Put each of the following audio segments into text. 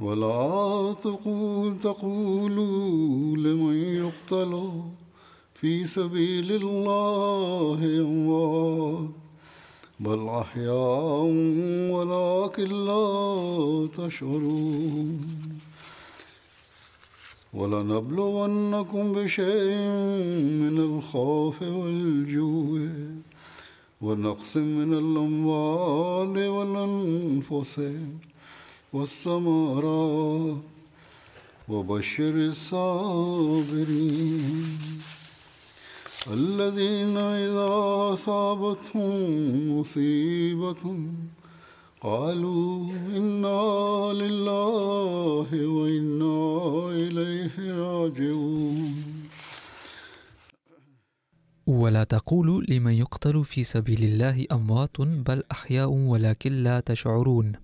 ولا تقول تقولوا لمن يقتل في سبيل الله أموات. بل أحياء ولكن لا تشعرون. ولنبلونكم بشيء من الخوف والجوع. ونقص من الأموال والأنفس. والثمرات وبشر الصابرين الذين إذا أصابتهم مصيبة قالوا إنا لله وإنا إليه راجعون. ولا تقولوا لمن يقتل في سبيل الله أموات بل أحياء ولكن لا تشعرون.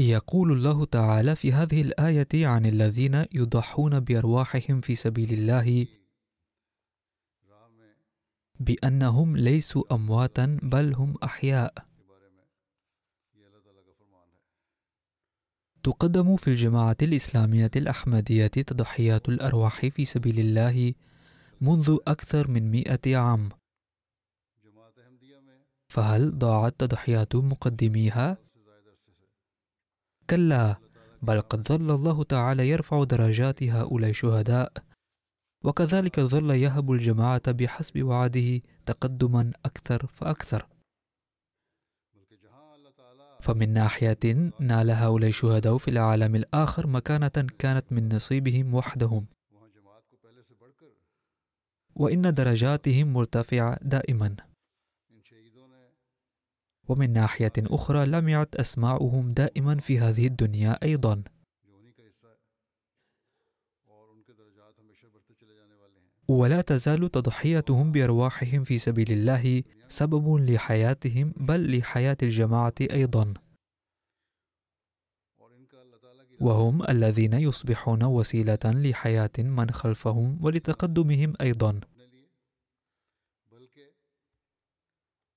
يقول الله تعالى في هذه الآية عن الذين يضحون بأرواحهم في سبيل الله بأنهم ليسوا أمواتا بل هم أحياء تقدم في الجماعة الإسلامية الأحمدية تضحيات الأرواح في سبيل الله منذ أكثر من مئة عام فهل ضاعت تضحيات مقدميها؟ كلا بل قد ظل الله تعالى يرفع درجات هؤلاء الشهداء وكذلك ظل يهب الجماعة بحسب وعده تقدما أكثر فأكثر. فمن ناحية نال هؤلاء الشهداء في العالم الآخر مكانة كانت من نصيبهم وحدهم. وإن درجاتهم مرتفعة دائما. ومن ناحية أخرى لم يعد أسماعهم دائما في هذه الدنيا أيضا. ولا تزال تضحيتهم بأرواحهم في سبيل الله سبب لحياتهم بل لحياة الجماعة أيضا. وهم الذين يصبحون وسيلة لحياة من خلفهم ولتقدمهم أيضا.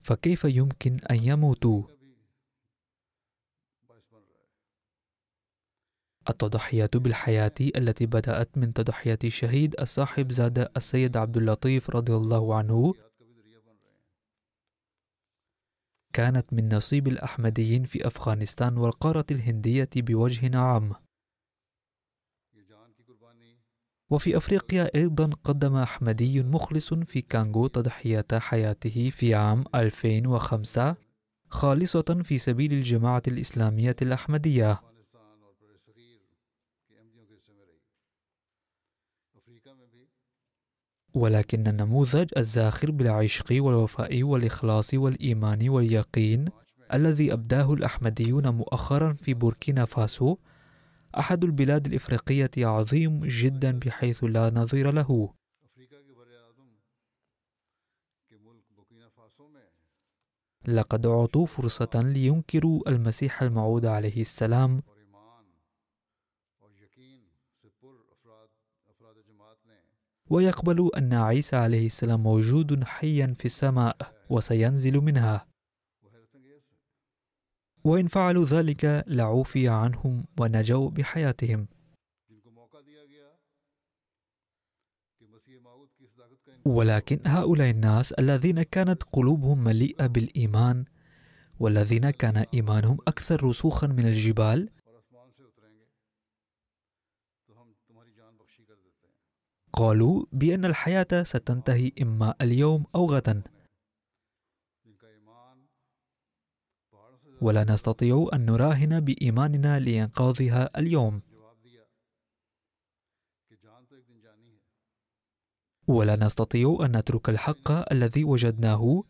فكيف يمكن أن يموتوا؟ التضحية بالحياة التي بدأت من تضحية الشهيد الصاحب زاد السيد عبد اللطيف رضي الله عنه كانت من نصيب الأحمديين في أفغانستان والقارة الهندية بوجه عام وفي أفريقيا أيضا قدم أحمدي مخلص في كانغو تضحية حياته في عام 2005 خالصة في سبيل الجماعة الإسلامية الأحمدية. ولكن النموذج الزاخر بالعشق والوفاء والإخلاص والإيمان واليقين الذي أبداه الأحمديون مؤخرا في بوركينا فاسو أحد البلاد الإفريقية عظيم جدا بحيث لا نظير له. لقد أعطوا فرصة لينكروا المسيح الموعود عليه السلام. ويقبلوا أن عيسى عليه السلام موجود حيا في السماء وسينزل منها. وإن فعلوا ذلك لعوفي عنهم ونجوا بحياتهم. ولكن هؤلاء الناس الذين كانت قلوبهم مليئة بالإيمان والذين كان إيمانهم أكثر رسوخا من الجبال قالوا بأن الحياة ستنتهي إما اليوم أو غدا. ولا نستطيع أن نراهن بإيماننا لإنقاذها اليوم. ولا نستطيع أن نترك الحق الذي وجدناه.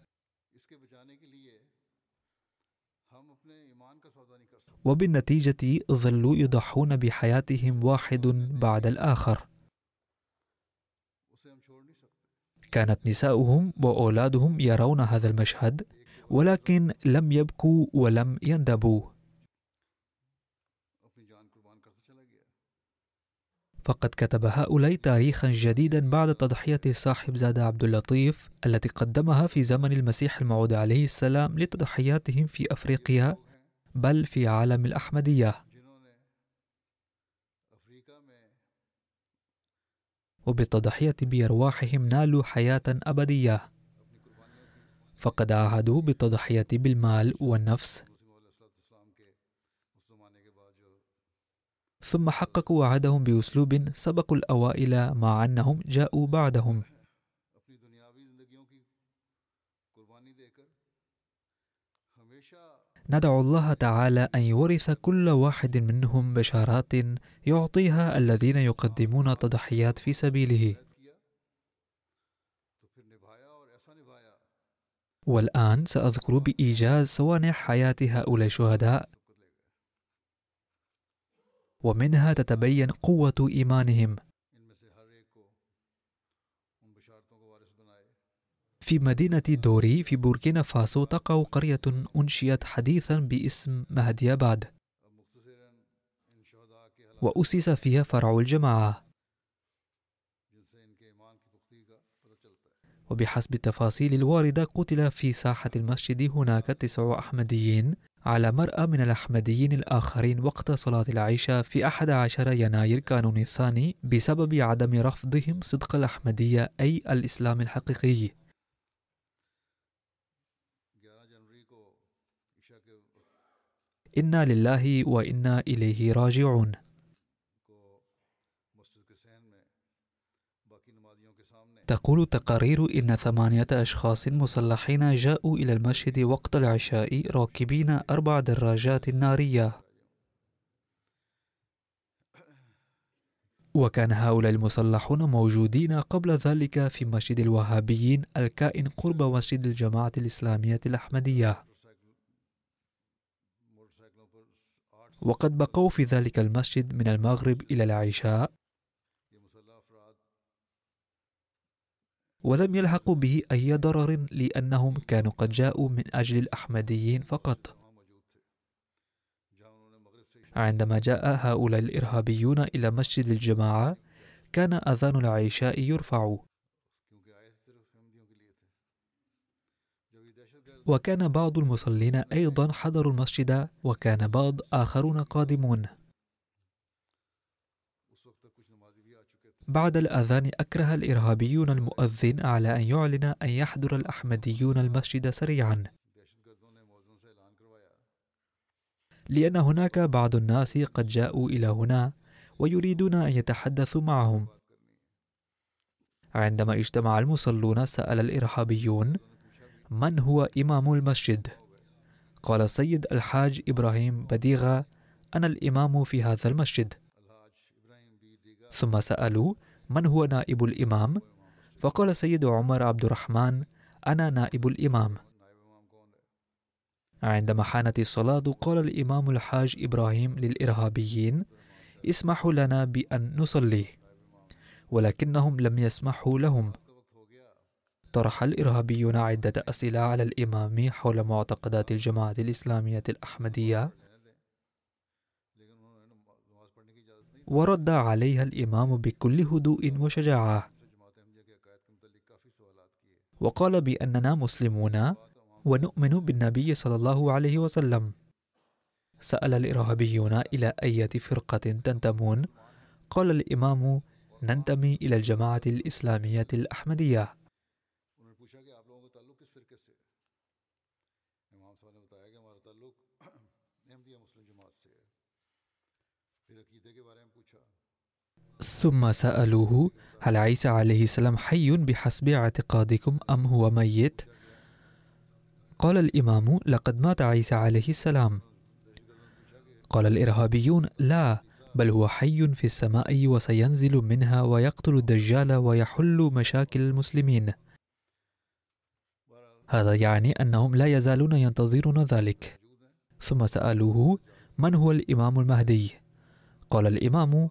وبالنتيجة ظلوا يضحون بحياتهم واحد بعد الآخر. كانت نساؤهم وأولادهم يرون هذا المشهد. ولكن لم يبكوا ولم يندبوا. فقد كتب هؤلاء تاريخا جديدا بعد تضحية صاحب زاد عبد اللطيف التي قدمها في زمن المسيح الموعود عليه السلام لتضحياتهم في أفريقيا بل في عالم الأحمدية. وبالتضحية بأرواحهم نالوا حياة أبدية. فقد عاهدوا بالتضحية بالمال والنفس. ثم حققوا وعدهم بأسلوب سبقوا الأوائل مع أنهم جاءوا بعدهم. ندعو الله تعالى أن يورث كل واحد منهم بشارات يعطيها الذين يقدمون تضحيات في سبيله. والآن سأذكر بإيجاز صوانع حياة هؤلاء الشهداء. ومنها تتبين قوة إيمانهم. في مدينة دوري في بوركينا فاسو تقع قرية أنشئت حديثا باسم مهدياباد وأسس فيها فرع الجماعة. وبحسب التفاصيل الواردة قتل في ساحة المسجد هناك تسع أحمديين على مرأى من الأحمديين الآخرين وقت صلاة العشاء في 11 يناير كانون الثاني بسبب عدم رفضهم صدق الأحمدية أي الإسلام الحقيقي. إنا لله وإنا إليه راجعون. تقول تقارير إن ثمانية أشخاص مسلحين جاءوا إلى المسجد وقت العشاء راكبين أربع دراجات نارية. وكان هؤلاء المسلحون موجودين قبل ذلك في مسجد الوهابيين الكائن قرب مسجد الجماعة الإسلامية الأحمدية. وقد بقوا في ذلك المسجد من المغرب إلى العشاء ولم يلحقوا به أي ضرر لأنهم كانوا قد جاءوا من أجل الأحمديين فقط. عندما جاء هؤلاء الإرهابيون إلى مسجد الجماعة كان أذان العشاء يرفع. وكان بعض المصلين أيضا حضروا المسجد وكان بعض آخرون قادمون. بعد الأذان أكره الإرهابيون المؤذن على أن يعلن أن يحضر الأحمديون المسجد سريعا. لأن هناك بعض الناس قد جاءوا إلى هنا ويريدون أن يتحدثوا معهم. عندما اجتمع المصلون سأل الإرهابيون من هو إمام المسجد؟ قال سيد الحاج إبراهيم بديغة أنا الإمام في هذا المسجد. ثم سألوا من هو نائب الإمام؟ فقال السيد عمر عبد الرحمن أنا نائب الإمام. عندما حانت الصلاة قال الإمام الحاج إبراهيم للإرهابيين اسمحوا لنا بأن نصلي. ولكنهم لم يسمحوا لهم. طرح الإرهابيون عدة أسئلة على الإمام حول معتقدات الجماعة الإسلامية الأحمدية ورد عليها الإمام بكل هدوء وشجاعة. وقال بأننا مسلمون ونؤمن بالنبي صلى الله عليه وسلم. سأل الإرهابيون إلى أية فرقة تنتمون؟ قال الإمام ننتمي إلى الجماعة الإسلامية الأحمدية. ثم سألوه هل عيسى عليه السلام حي بحسب اعتقادكم أم هو ميت؟ قال الإمام لقد مات عيسى عليه السلام قال الإرهابيون لا بل هو حي في السماء وسينزل منها ويقتل الدجال ويحل مشاكل المسلمين هذا يعني أنهم لا يزالون ينتظرون ذلك ثم سألوه من هو الإمام المهدي؟ قال الإمام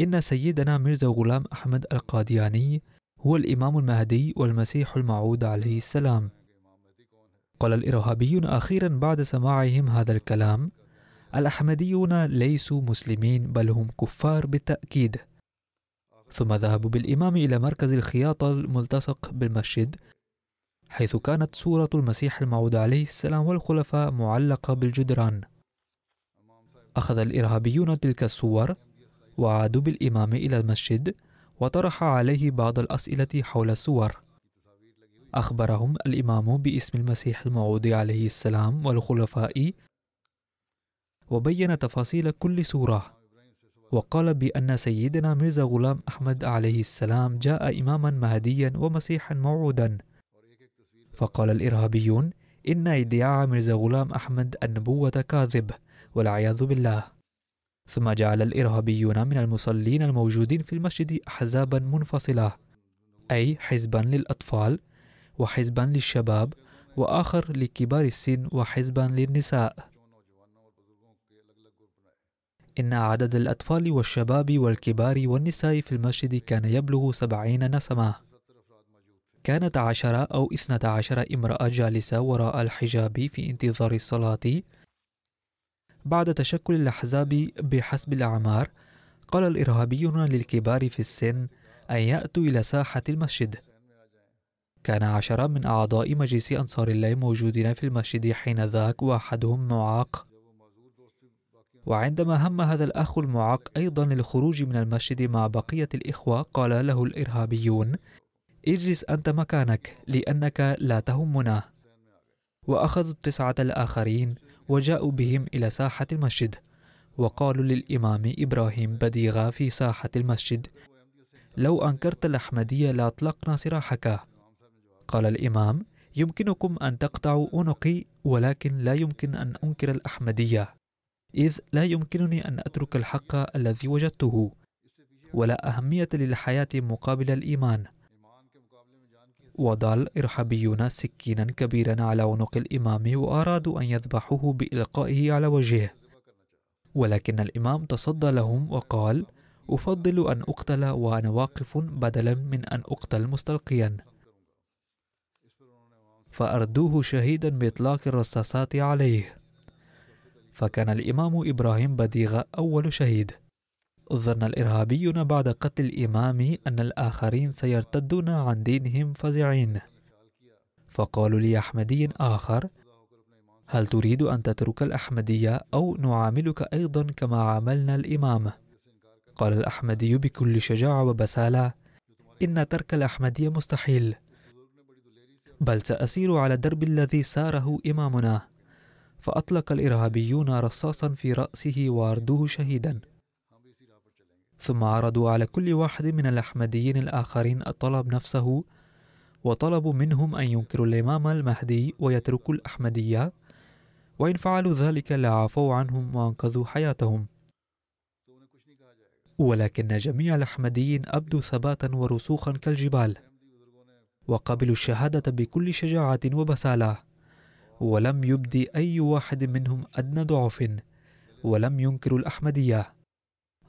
إن سيدنا مرزا غلام أحمد القادياني هو الإمام المهدي والمسيح الموعود عليه السلام. قال الإرهابيون أخيرا بعد سماعهم هذا الكلام الأحمديون ليسوا مسلمين بل هم كفار بالتأكيد. ثم ذهبوا بالإمام إلى مركز الخياطة الملتصق بالمسجد حيث كانت صورة المسيح الموعود عليه السلام والخلفاء معلقة بالجدران. أخذ الإرهابيون تلك الصور وعادوا بالإمام إلى المسجد وطرح عليه بعض الأسئلة حول الصور أخبرهم الإمام باسم المسيح الموعود عليه السلام والخلفاء وبين تفاصيل كل سورة. وقال بأن سيدنا مرزا غلام أحمد عليه السلام جاء إماما مهديا ومسيحا موعودا. فقال الإرهابيون إن ادعاء مرزا غلام أحمد النبوة كاذب والعياذ بالله. ثم جعل الإرهابيون من المصلين الموجودين في المسجد أحزابا منفصلة أي حزبا للأطفال وحزبا للشباب وآخر لكبار السن وحزبا للنساء. إن عدد الأطفال والشباب والكبار والنساء في المسجد كان يبلغ سبعين نسمة. كانت عشرة أو إثنة عشر امرأة جالسة وراء الحجاب في انتظار الصلاة بعد تشكل الأحزاب بحسب الأعمار قال الإرهابيون للكبار في السن أن يأتوا إلى ساحة المسجد. كان عشرة من أعضاء مجلس أنصار الله موجودين في المسجد حين ذاك وأحدهم معاق. وعندما هم هذا الأخ المعاق أيضا للخروج من المسجد مع بقية الإخوة قال له الإرهابيون اجلس أنت مكانك لأنك لا تهمنا. وأخذوا التسعة الآخرين وجاءوا بهم إلى ساحة المسجد وقالوا للإمام إبراهيم بديغة في ساحة المسجد لو أنكرت الأحمدية لأطلقنا سراحك. قال الإمام يمكنكم أن تقطعوا عنقي ولكن لا يمكن أن أنكر الأحمدية إذ لا يمكنني أن أترك الحق الذي وجدته ولا أهمية للحياة مقابل الإيمان. وضع الإرهابيون سكينا كبيرا على عنق الإمام وأرادوا أن يذبحوه بإلقائه على وجهه. ولكن الإمام تصدى لهم وقال أفضل أن أقتل وأنا واقف بدلا من أن أقتل مستلقيا. فأردوه شهيدا بإطلاق الرصاصات عليه. فكان الإمام إبراهيم بديغة أول شهيد. ظن الإرهابيون بعد قتل الإمام أن الآخرين سيرتدون عن دينهم فزعين. فقالوا لأحمدي آخر هل تريد أن تترك الأحمدية أو نعاملك أيضا كما عاملنا الإمام؟ قال الأحمدي بكل شجاعة وبسالة إن ترك الأحمدية مستحيل. بل سأسير على الدرب الذي ساره إمامنا. فأطلق الإرهابيون رصاصا في رأسه واردوه شهيدا. ثم عرضوا على كل واحد من الأحمديين الآخرين الطلب نفسه وطلبوا منهم أن ينكروا الإمام المهدي ويتركوا الأحمدية وإن فعلوا ذلك لعفوا عنهم وأنقذوا حياتهم. ولكن جميع الأحمديين أبدوا ثباتا ورسوخا كالجبال وقبلوا الشهادة بكل شجاعة وبسالة ولم يبدي أي واحد منهم أدنى ضعف ولم ينكروا الأحمدية.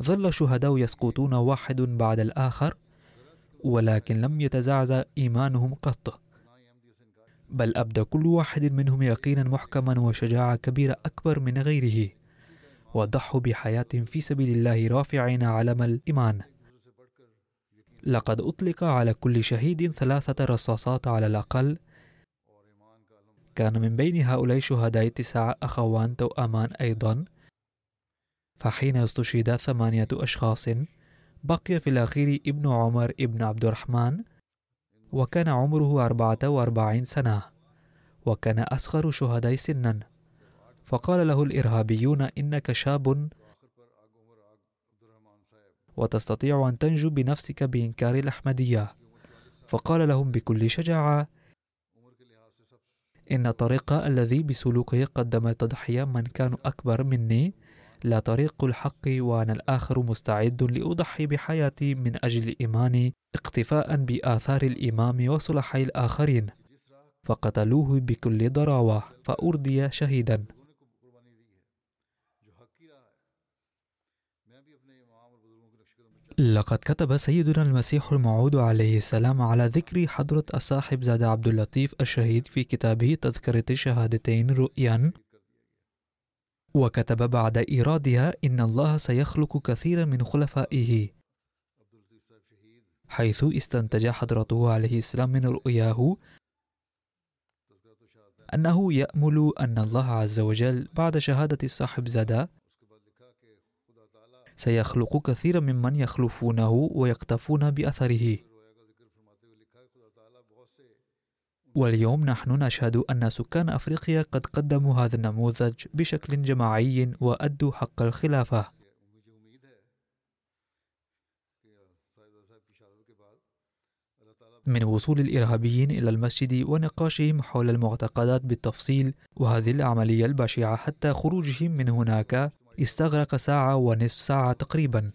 ظل الشهداء يسقطون واحد بعد الآخر ولكن لم يتزعزع إيمانهم قط. بل أبدى كل واحد منهم يقينا محكما وشجاعة كبيرة أكبر من غيره وضحوا بحياتهم في سبيل الله رافعين علم الإيمان. لقد أطلق على كل شهيد ثلاثة رصاصات على الأقل. كان من بين هؤلاء الشهداء تسع أخوان توأمان أيضا. فحين استشهد ثمانية أشخاص بقي في الأخير ابن عمر ابن عبد الرحمن وكان عمره أربعة وأربعين سنة وكان أصغر شهداء سنا. فقال له الإرهابيون إنك شاب وتستطيع أن تنجو بنفسك بإنكار الأحمدية فقال لهم بكل شجاعة إن الطريق الذي بسلوكه قدم التضحية من كانوا أكبر مني لا طريق الحق وأنا الآخر مستعد لأضحي بحياتي من أجل إيماني اقتفاء بآثار الإمام وصلحي الآخرين. فقتلوه بكل ضراوة فأردي شهيدا. لقد كتب سيدنا المسيح الموعود عليه السلام على ذكر حضرة الصاحب زاد عبد اللطيف الشهيد في كتابه تذكرة الشهادتين رؤيا. وكتب بعد إيرادها إن الله سيخلق كثيرا من خلفائه حيث استنتج حضرته عليه السلام من رؤياه أنه يأمل أن الله عز وجل بعد شهادة الصاحب زاد سيخلق كثيرا ممن يخلفونه ويقتفون بأثره. واليوم نحن نشهد أن سكان أفريقيا قد قدموا هذا النموذج بشكل جماعي وأدوا حق الخلافة. من وصول الإرهابيين إلى المسجد ونقاشهم حول المعتقدات بالتفصيل وهذه العملية البشعة حتى خروجهم من هناك استغرق ساعة ونصف ساعة تقريبا.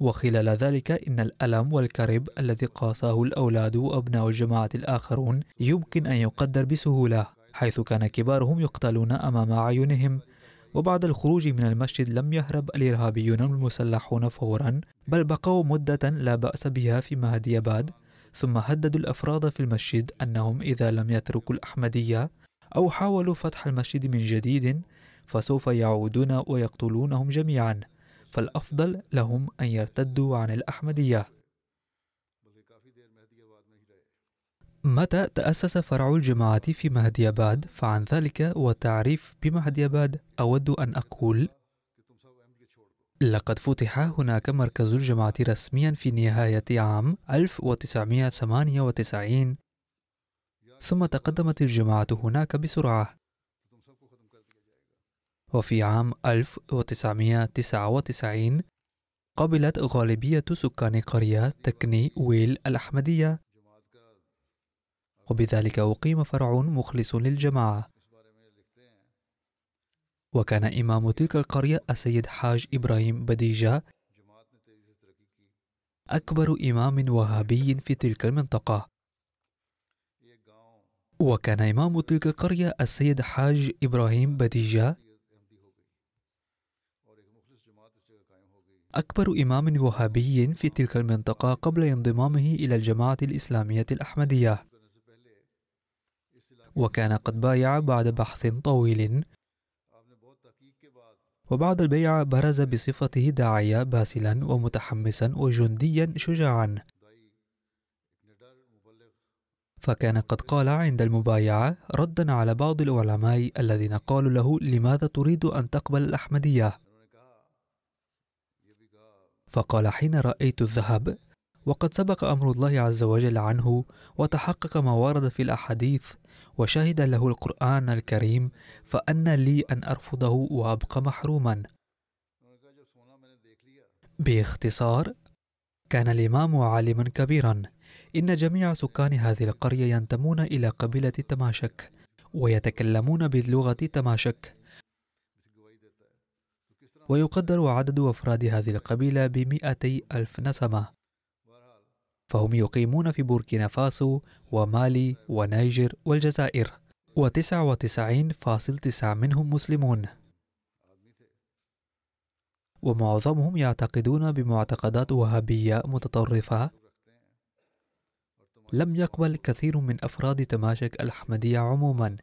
وخلال ذلك إن الألم والكرب الذي قاساه الأولاد وأبناء الجماعة الآخرون يمكن أن يقدر بسهولة حيث كان كبارهم يقتلون أمام أعينهم. وبعد الخروج من المسجد لم يهرب الإرهابيون المسلحون فورا بل بقوا مدة لا بأس بها في مهدياباد ثم هددوا الأفراد في المسجد أنهم إذا لم يتركوا الأحمدية أو حاولوا فتح المسجد من جديد فسوف يعودون ويقتلونهم جميعا. فالأفضل لهم أن يرتدوا عن الأحمدية. متى تأسس فرع الجماعة في مهدياباد فعن ذلك والتعريف بمهدياباد أود أن أقول لقد فتح هناك مركز الجماعة رسميا في نهاية عام 1998 ثم تقدمت الجماعة هناك بسرعة. وفي عام 1999 قبلت غالبية سكان قرية تكني ويل الأحمدية. وبذلك أقيم فرع مخلص للجماعة. وكان إمام تلك القرية السيد حاج إبراهيم بديجة أكبر إمام وهابي في تلك المنطقة. وكان إمام تلك القرية السيد حاج إبراهيم بديجة أكبر إمام وهابي في تلك المنطقة قبل انضمامه إلى الجماعة الإسلامية الأحمدية. وكان قد بايع بعد بحث طويل. وبعد البيعة برز بصفته داعية باسلا ومتحمسا وجنديا شجاعا. فكان قد قال عند المبايعة ردا على بعض العلماء الذين قالوا له لماذا تريد أن تقبل الأحمدية؟ فقال حين رأيت الذهب وقد سبق أمر الله عز وجل عنه وتحقق ما ورد في الأحاديث وشهد له القرآن الكريم فأن لي أن أرفضه وأبقى محروما. باختصار كان الإمام عالما كبيرا. إن جميع سكان هذه القرية ينتمون إلى قبيلة تماشك ويتكلمون باللغة تماشك. ويقدر عدد أفراد هذه القبيلة بمئتي ألف نسمة. فهم يقيمون في بوركينا فاسو ومالي ونيجر والجزائر وتسعة وتسعين فاصل تسعة منهم مسلمون. ومعظمهم يعتقدون بمعتقدات وهابية متطرفة. لم يقبل كثير من أفراد تماشك الأحمدية عموما.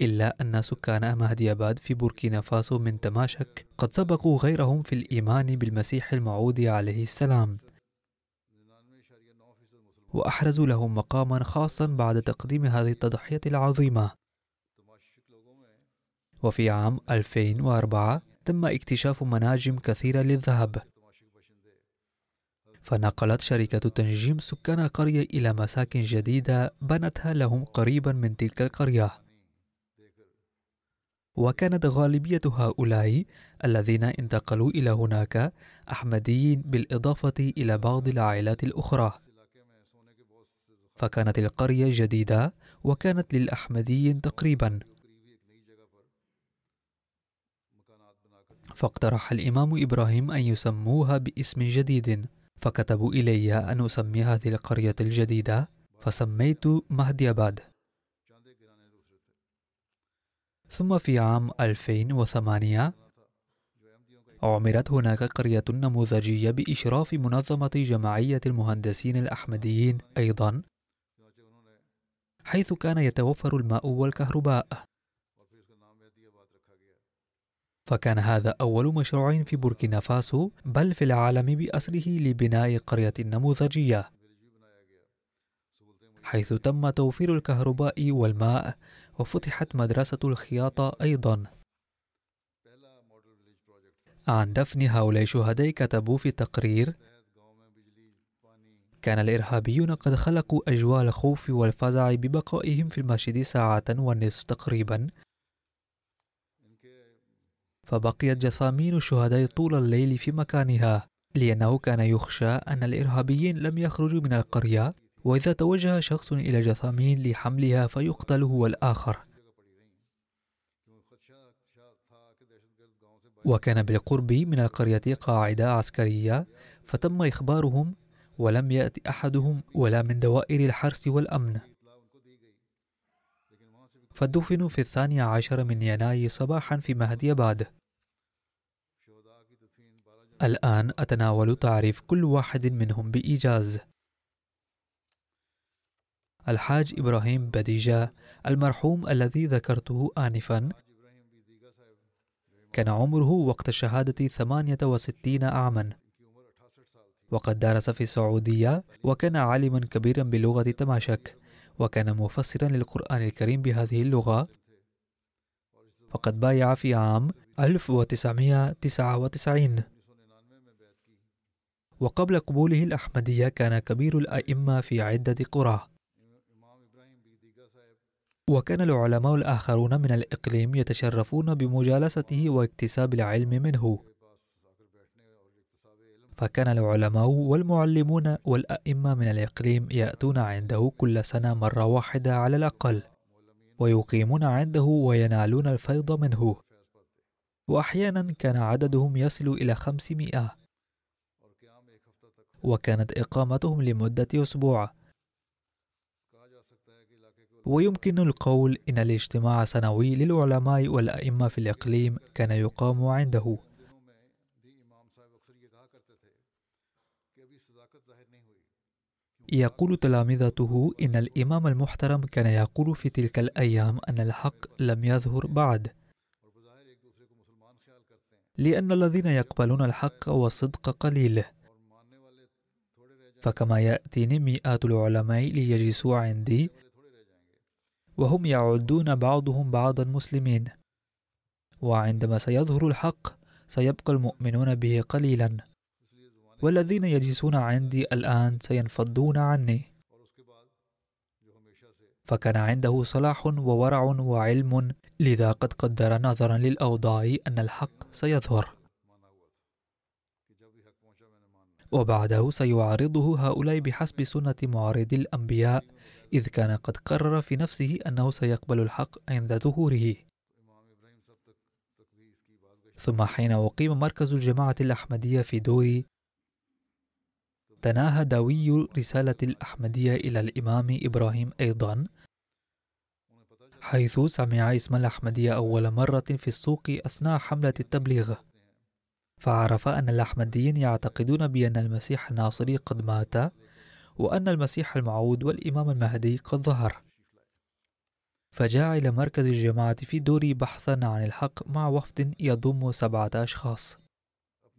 إلا أن سكان مهدياباد في بوركينا فاسو من تماشك قد سبقوا غيرهم في الإيمان بالمسيح الموعود عليه السلام. وأحرزوا لهم مقاما خاصا بعد تقديم هذه التضحية العظيمة. وفي عام 2004 تم اكتشاف مناجم كثيرة للذهب. فنقلت شركة تنجيم سكان القرية إلى مساكن جديدة بنتها لهم قريبا من تلك القرية. وكانت غالبية هؤلاء الذين انتقلوا إلى هناك أحمديين بالإضافة إلى بعض العائلات الأخرى. فكانت القرية جديدة وكانت للأحمديين تقريبا. فاقترح الإمام إبراهيم أن يسموها باسم جديد. فكتبوا إلي أن أسمي هذه القرية الجديدة فسميت مهدي أباد ثم في عام 2008 عمرت هناك قرية نموذجية بإشراف منظمة جمعية المهندسين الأحمديين أيضا حيث كان يتوفر الماء والكهرباء. فكان هذا أول مشروع في بوركينا فاسو بل في العالم بأسره لبناء قرية نموذجية حيث تم توفير الكهرباء والماء وفتحت مدرسة الخياطة أيضا. عن دفن هؤلاء الشهداء كتبوا في تقرير كان الإرهابيون قد خلقوا أجواء الخوف والفزع ببقائهم في المسجد ساعة ونصف تقريبا. فبقيت جثامين الشهداء طول الليل في مكانها. لأنه كان يخشى أن الإرهابيين لم يخرجوا من القرية وإذا توجه شخص إلى جثامين لحملها فيقتل هو الآخر وكان بالقرب من القرية قاعدة عسكرية فتم إخبارهم ولم يأتي أحدهم ولا من دوائر الحرس والأمن. فدفنوا في الثاني عشر من يناير صباحا في مهدي أباد الآن أتناول تعريف كل واحد منهم بإيجاز. الحاج إبراهيم بديجة المرحوم الذي ذكرته آنفا. كان عمره وقت الشهادة ثمانية وستين عاما. وقد درس في السعودية وكان عالما كبيرا بلغة تماشك وكان مفسرا للقرآن الكريم بهذه اللغة. فقد بايع في عام 1999 وقبل قبوله الأحمدية كان كبير الأئمة في عدة قرى. وكان العلماء الآخرون من الإقليم يتشرفون بمجالسته واكتساب العلم منه. فكان العلماء والمعلمون والأئمة من الإقليم يأتون عنده كل سنة مرة واحدة على الأقل ويقيمون عنده وينالون الفيض منه. وأحيانا كان عددهم يصل إلى خمسمائة. وكانت إقامتهم لمدة أسبوع. ويمكن القول إن الاجتماع السنوي للعلماء والأئمة في الإقليم كان يقام عنده. يقول تلامذته إن الإمام المحترم كان يقول في تلك الأيام أن الحق لم يظهر بعد. لأن الذين يقبلون الحق والصدق قليل. فكما يأتيني مئات العلماء ليجلسوا عندي وهم يعدون بعضهم بعضا مسلمين. وعندما سيظهر الحق سيبقى المؤمنون به قليلا. والذين يجلسون عندي الآن سينفضون عني. فكان عنده صلاح وورع وعلم لذا قد قدر نظرا للأوضاع أن الحق سيظهر. وبعده سيعارضه هؤلاء بحسب سنة معارضي الأنبياء. إذ كان قد قرر في نفسه أنه سيقبل الحق عند ظهوره. ثم حين أقيم مركز الجماعة الأحمدية في دوري تناهى دوي رسالة الأحمدية إلى الإمام إبراهيم أيضا حيث سمع اسم الأحمدية أول مرة في السوق أثناء حملة التبليغ. فعرف أن الأحمديين يعتقدون بأن المسيح الناصري قد مات. وأن المسيح الموعود والإمام المهدي قد ظهر. فجاء إلى مركز الجماعة في دوري بحثا عن الحق مع وفد يضم سبعة أشخاص.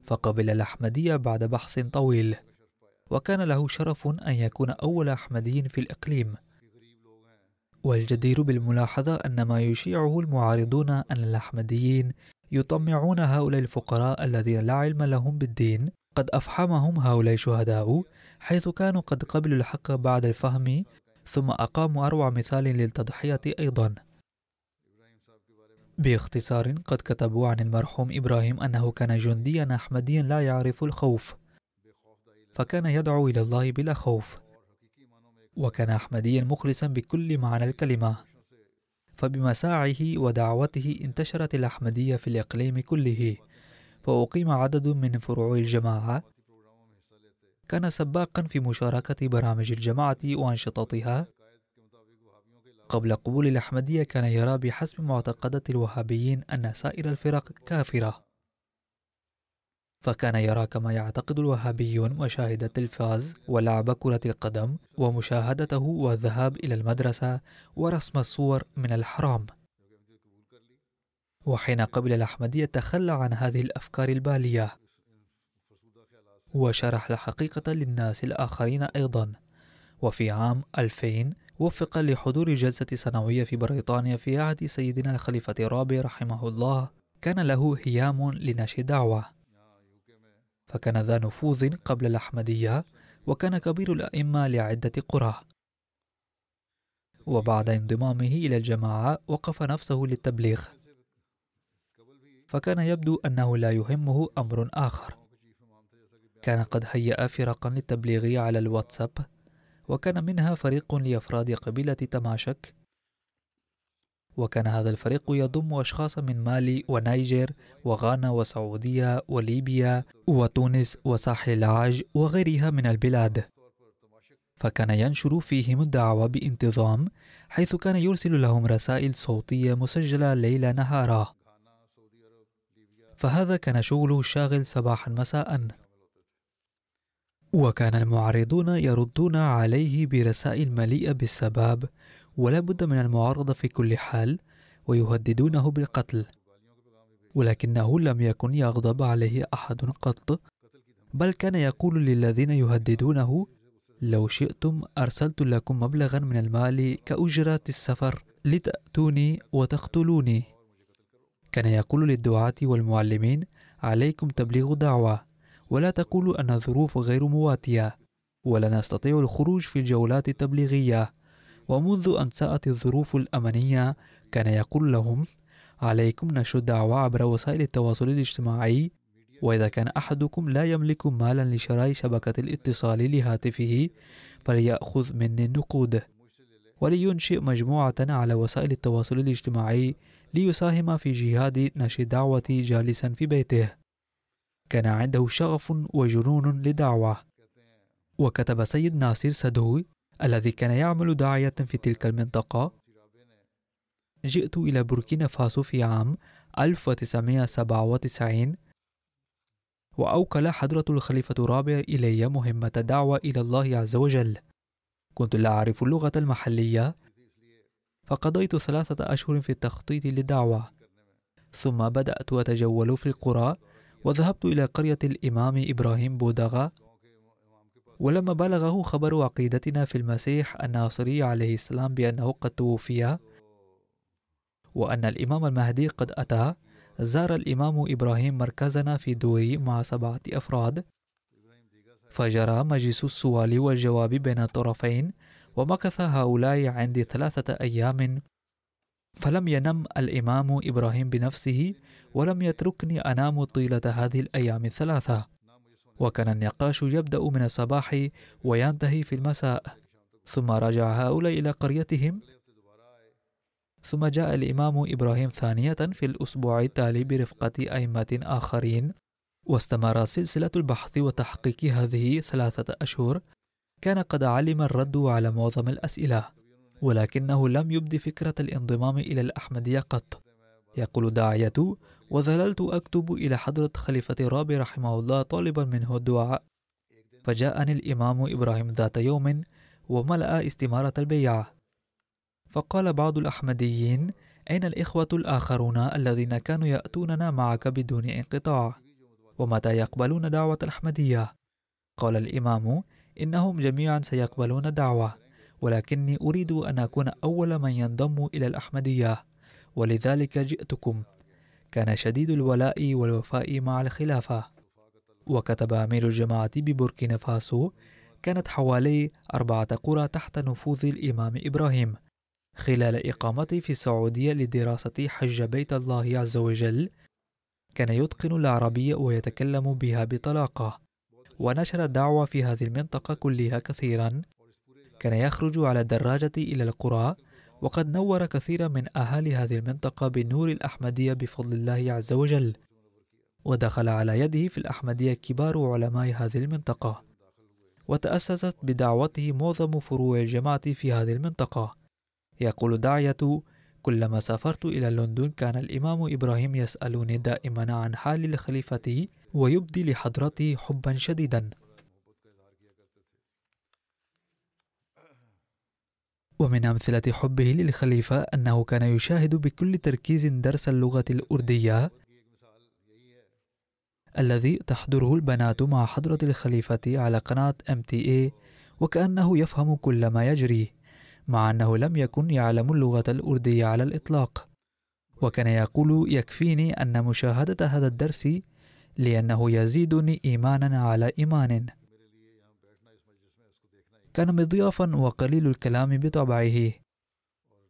فقبل الأحمدية بعد بحث طويل. وكان له شرف أن يكون أول أحمدي في الإقليم. والجدير بالملاحظة أن ما يشيعه المعارضون أن الأحمديين يطمعون هؤلاء الفقراء الذين لا علم لهم بالدين. قد أفحمهم هؤلاء الشهداء حيث كانوا قد قبلوا الحق بعد الفهم ثم أقاموا أروع مثال للتضحية أيضا. باختصار قد كتبوا عن المرحوم إبراهيم أنه كان جنديا أحمديا لا يعرف الخوف فكان يدعو إلى الله بلا خوف وكان أحمديا مخلصا بكل معنى الكلمة. فبمساعه ودعوته انتشرت الأحمدية في الإقليم كله فأقيم عدد من فروع الجماعة كان سباقا في مشاركة برامج الجماعة وأنشطتها. قبل قبول الأحمدية كان يرى بحسب معتقدات الوهابيين أن سائر الفرق كافرة. فكان يرى كما يعتقد الوهابيون مشاهدة التلفاز ولعب كرة القدم ومشاهدته والذهاب إلى المدرسة ورسم الصور من الحرام. وحين قبل الأحمدية تخلى عن هذه الأفكار البالية وشرح الحقيقة للناس الآخرين أيضا. وفي عام 2000 وفق لحضور جلسة سنوية في بريطانيا في عهد سيدنا الخليفة الرابع رحمه الله كان له هيام لنشر دعوة. فكان ذا نفوذ قبل الأحمدية وكان كبير الأئمة لعدة قرى. وبعد انضمامه إلى الجماعة وقف نفسه للتبليغ. فكان يبدو أنه لا يهمه أمر آخر. كان قد هيأ فرقا للتبليغ على الواتساب وكان منها فريق لأفراد قبيلة تماشك. وكان هذا الفريق يضم أشخاص من مالي ونيجر وغانا وسعودية وليبيا وتونس وساحل العاج وغيرها من البلاد. فكان ينشر فيهم الدعوة بانتظام حيث كان يرسل لهم رسائل صوتية مسجلة ليل نهارا. فهذا كان شغله الشاغل صباحا مساء. وكان المعارضون يردون عليه برسائل مليئة بالسباب ولا بد من المعارضة في كل حال ويهددونه بالقتل. ولكنه لم يكن يغضب عليه أحد قط بل كان يقول للذين يهددونه لو شئتم أرسلت لكم مبلغا من المال كأجرة السفر لتأتوني وتقتلوني. كان يقول للدعاة والمعلمين عليكم تبليغ دعوة ولا تقولوا أن الظروف غير مواتية ولا نستطيع الخروج في الجولات التبليغية. ومنذ أن ساءت الظروف الأمنية كان يقول لهم عليكم نشر الدعوة عبر وسائل التواصل الاجتماعي وإذا كان أحدكم لا يملك مالا لشراء شبكة الاتصال لهاتفه فليأخذ مني النقود. ولينشئ مجموعة على وسائل التواصل الاجتماعي ليساهم في جهاد نشر الدعوة جالسا في بيته. كان عنده شغف وجنون لدعوة. وكتب سيد ناصر سدوي الذي كان يعمل داعية في تلك المنطقة. جئت إلى بوركينا فاسو في عام 1997 وأوكل حضرة الخليفة الرابع إلي مهمة دعوة إلى الله عز وجل. كنت لا أعرف اللغة المحلية. فقضيت ثلاثة أشهر في التخطيط للدعوة ثم بدأت أتجول في القرى. وذهبت إلى قرية الإمام إبراهيم بودغا ولما بلغه خبر عقيدتنا في المسيح الناصري عليه السلام بأنه قد توفي وأن الإمام المهدي قد أتى زار الإمام إبراهيم مركزنا في دوري مع سبعة أفراد فجرى مجلس السؤال والجواب بين الطرفين ومكث هؤلاء عندي ثلاثة أيام فلم ينم الإمام إبراهيم بنفسه ولم يتركني أنام طيلة هذه الأيام الثلاثة. وكان النقاش يبدأ من الصباح وينتهي في المساء. ثم رجع هؤلاء إلى قريتهم. ثم جاء الإمام إبراهيم ثانية في الأسبوع التالي برفقة أئمة آخرين. واستمر سلسلة البحث وتحقيق هذه ثلاثة أشهر. كان قد علم الرد على معظم الأسئلة. ولكنه لم يبد فكرة الانضمام إلى الأحمدية قط. يقول داعية وظللت أكتب إلى حضرة خليفة الرابع رحمه الله طالبا منه الدعاء. فجاءني الإمام إبراهيم ذات يوم وملأ استمارة البيعة. فقال بعض الأحمديين أين الإخوة الآخرون الذين كانوا يأتوننا معك بدون انقطاع؟ ومتى يقبلون دعوة الأحمدية؟ قال الإمام إنهم جميعا سيقبلون دعوة ولكني أريد أن أكون أول من ينضم إلى الأحمدية ولذلك جئتكم. كان شديد الولاء والوفاء مع الخلافة. وكتب أمير الجماعة ببوركينا فاسو كانت حوالي أربعة قرى تحت نفوذ الإمام إبراهيم خلال إقامتي في السعودية لدراسة حج بيت الله عز وجل. كان يتقن العربية ويتكلم بها بطلاقة. ونشر الدعوة في هذه المنطقة كلها كثيرا. كان يخرج على الدراجة إلى القرى وقد نور كثيرا من أهالي هذه المنطقة بنور الأحمدية بفضل الله عز وجل ودخل على يده في الأحمدية كبار علماء هذه المنطقة. وتأسست بدعوته معظم فروع الجماعة في هذه المنطقة. يقول داعية كلما سافرت إلى لندن كان الإمام إبراهيم يسألني دائما عن حال الخليفة ويبدي لحضرته حبا شديدا. ومن أمثلة حبه للخليفة أنه كان يشاهد بكل تركيز درس اللغة الأردية الذي تحضره البنات مع حضرة الخليفة على قناة MTA وكأنه يفهم كل ما يجري مع أنه لم يكن يعلم اللغة الأردية على الإطلاق. وكان يقول يكفيني أن مشاهدة هذا الدرس لأنه يزيدني إيمانا على إيمان. كان مضيافا وقليل الكلام بطبعه.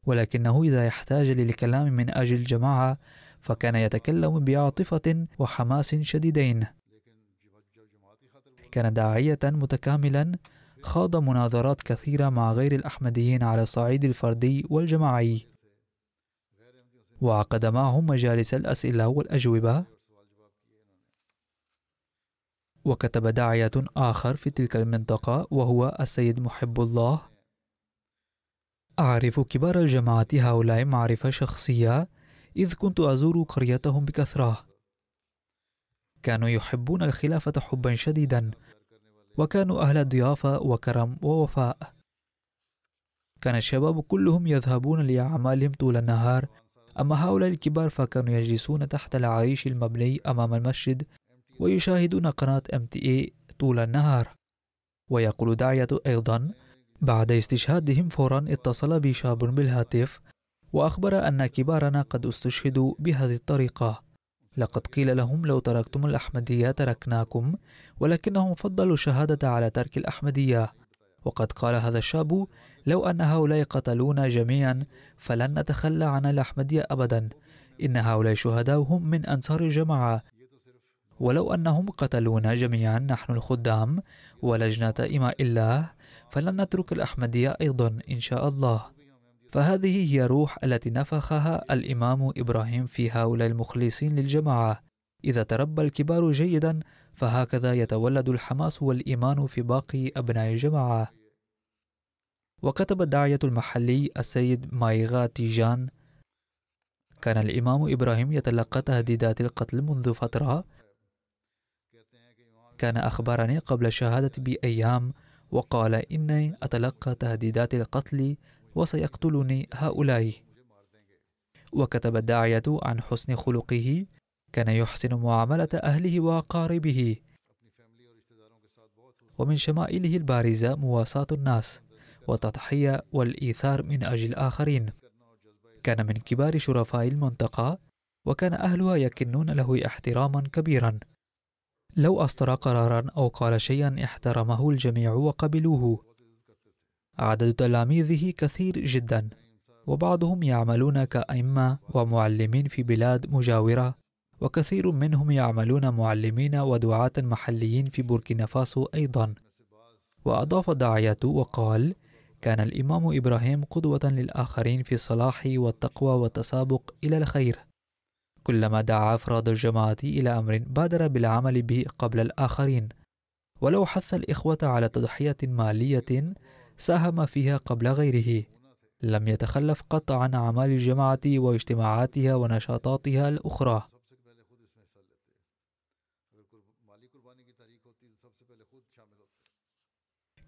ولكنه إذا يحتاج للكلام من أجل الجماعة فكان يتكلم بعاطفة وحماس شديدين. كان داعية متكاملا خاض مناظرات كثيرة مع غير الأحمديين على الصعيد الفردي والجماعي. وعقد معهم مجالس الأسئلة والأجوبة. وكتب داعية آخر في تلك المنطقة وهو السيد محب الله. أعرف كبار الجماعة هؤلاء معرفة شخصية إذ كنت أزور قريتهم بكثرة. كانوا يحبون الخلافة حبا شديدا وكانوا أهل ضيافة وكرم ووفاء. كان الشباب كلهم يذهبون لأعمالهم طول النهار أما هؤلاء الكبار فكانوا يجلسون تحت العريش المبني أمام المسجد ويشاهدون قناة MTA طول النهار. ويقول داعية أيضا بعد استشهادهم فورا اتصل بي شاب بالهاتف وأخبر أن كبارنا قد استشهدوا بهذه الطريقة. لقد قيل لهم لو تركتم الأحمدية تركناكم ولكنهم فضلوا الشهادة على ترك الأحمدية. وقد قال هذا الشاب لو أن هؤلاء قتلونا جميعا فلن نتخلى عن الأحمدية أبدا. إن هؤلاء شهداء هم من أنصار الجماعة. ولو أنهم قتلونا جميعا نحن الخدام ولجنة إماء الله فلن نترك الأحمدية أيضا إن شاء الله. فهذه هي روح التي نفخها الإمام إبراهيم في هؤلاء المخلصين للجماعة. إذا تربى الكبار جيدا فهكذا يتولد الحماس والإيمان في باقي أبناء الجماعة. وكتب الداعية المحلي السيد مايغا تيجان كان الإمام إبراهيم يتلقى تهديدات القتل منذ فترة كان أخبرني قبل الشهادة بأيام وقال إني أتلقى تهديدات القتل وسيقتلني هؤلاء. وكتب الداعية عن حسن خلقه كان يحسن معاملة أهله وأقاربه. ومن شمائله البارزة مواساة الناس والتضحية والإيثار من أجل الآخرين. كان من كبار شرفاء المنطقة وكان أهلها يكنون له احتراما كبيرا. لو أصدر قرارا أو قال شيئا احترمه الجميع وقبلوه. عدد تلاميذه كثير جدا وبعضهم يعملون كأئمة ومعلمين في بلاد مجاورة وكثير منهم يعملون معلمين ودعاة محليين في بوركينا فاسو أيضا. وأضاف داعية وقال كان الإمام إبراهيم قدوة للآخرين في الصلاح والتقوى والتسابق إلى الخير كلما دعا أفراد الجماعة إلى أمر بادر بالعمل به قبل الآخرين. ولو حث الإخوة على تضحية مالية ساهم فيها قبل غيره. لم يتخلف قط عن أعمال الجماعة واجتماعاتها ونشاطاتها الأخرى.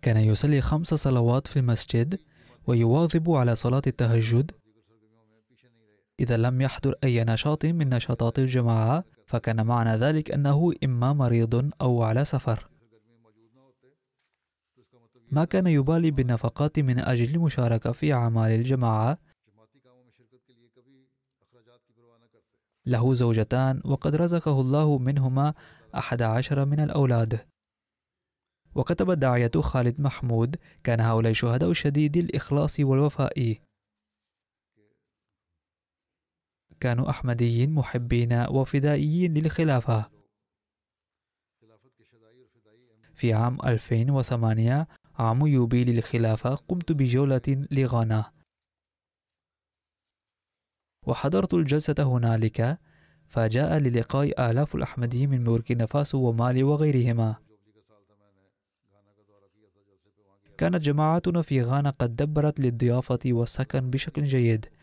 كان يصلي خمس صلوات في المسجد ويواظب على صلاة التهجد إذا لم يحضر أي نشاط من نشاطات الجماعة فكان معنى ذلك أنه إما مريض أو على سفر. ما كان يبالي بالنفقات من أجل المشاركة في أعمال الجماعة. له زوجتان وقد رزقه الله منهما أحد عشر من الأولاد. وكتب الداعية خالد محمود كان هؤلاء شهداء شديد الإخلاص والوفاء. كانوا أحمديين محبين وفدائيين للخلافة. في عام 2008 عام يوبيل الخلافة قمت بجولة لغانا. وحضرت الجلسة هنالك فجاء للقاء آلاف الأحمديين من بوركينا فاسو ومالي وغيرهما. كانت جماعتنا في غانا قد دبرت للضيافة والسكن بشكل جيد.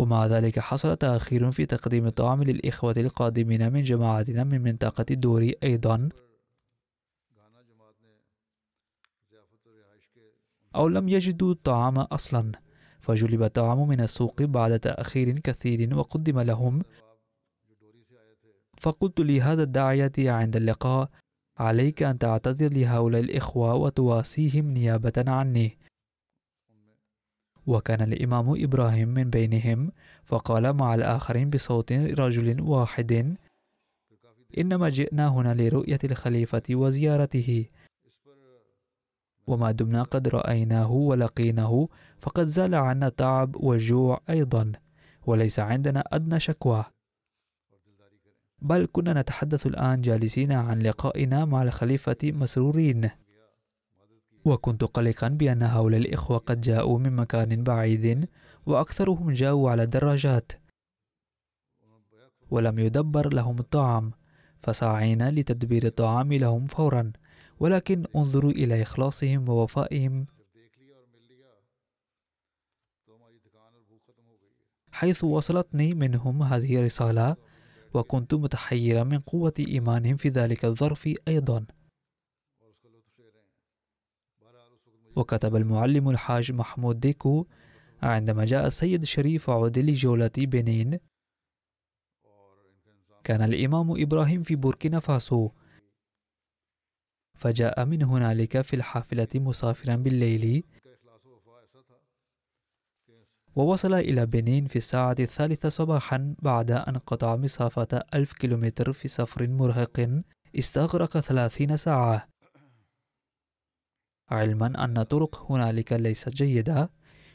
ومع ذلك حصل تأخير في تقديم الطعام للإخوة القادمين من جماعتنا من منطقة الدوري أيضا. أو لم يجدوا الطعام أصلا فجلب الطعام من السوق بعد تأخير كثير وقدم لهم. فقلت لهذا الداعية عند اللقاء عليك أن تعتذر لهؤلاء الإخوة وتواسيهم نيابة عني. وكان الإمام إبراهيم من بينهم فقال مع الآخرين بصوت رجل واحد إنما جئنا هنا لرؤية الخليفة وزيارته. وما دمنا قد رأيناه ولقيناه فقد زال عنا التعب والجوع أيضا وليس عندنا أدنى شكوى. بل كنا نتحدث الآن جالسين عن لقائنا مع الخليفة مسرورين. وكنت قلقا بأن هؤلاء الإخوة قد جاءوا من مكان بعيد وأكثرهم جاءوا على الدراجات ولم يدبر لهم الطعام فسعينا لتدبير الطعام لهم فورا ولكن انظروا إلى إخلاصهم ووفائهم. حيث وصلتني منهم هذه الرسالة وكنت متحيرا من قوة إيمانهم في ذلك الظرف أيضا. وكتب المعلم الحاج محمود ديكو عندما جاء السيد شريف عودي لجولة بنين. كان الإمام إبراهيم في بوركينا فاسو. فجاء من هنالك في الحافلة مسافرا بالليل. ووصل إلى بنين في الساعة الثالثة صباحا بعد أن قطع مسافة ألف كيلومتر في سفر مرهق. استغرق ثلاثين ساعة. علما أن الطرق هنالك ليست جيدة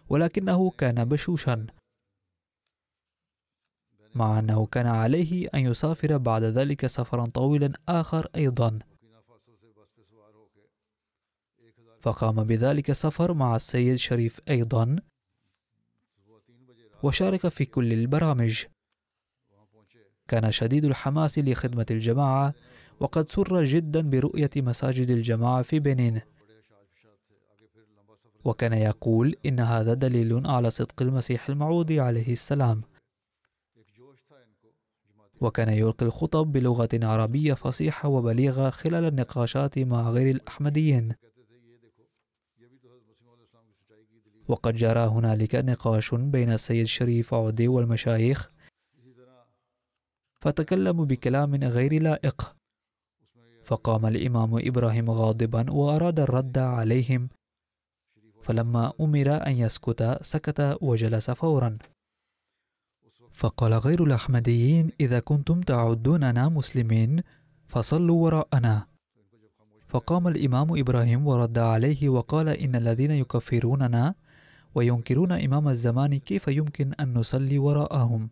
ولكنه كان بشوشا. مع أنه كان عليه أن يسافر بعد ذلك سفرا طويلا آخر أيضا. فقام بذلك السفر مع السيد شريف أيضا وشارك في كل البرامج. كان شديد الحماس لخدمة الجماعة وقد سر جدا برؤية مساجد الجماعة في بنين. وكان يقول إن هذا دليل على صدق المسيح الموعود عليه السلام. وكان يلقي الخطب بلغة عربية فصيحة وبليغة خلال النقاشات مع غير الأحمديين. وقد جرى هنالك نقاش بين السيد شريف عودي والمشايخ فتكلموا بكلام غير لائق. فقام الإمام إبراهيم غاضبا وأراد الرد عليهم فلما أمر أن يسكت سكت وجلس فورا. فقال غير الأحمديين إذا كنتم تعدوننا مسلمين فصلوا وراءنا. فقام الإمام إبراهيم ورد عليه وقال إن الذين يكفروننا وينكرون إمام الزمان كيف يمكن أن نصلي وراءهم؟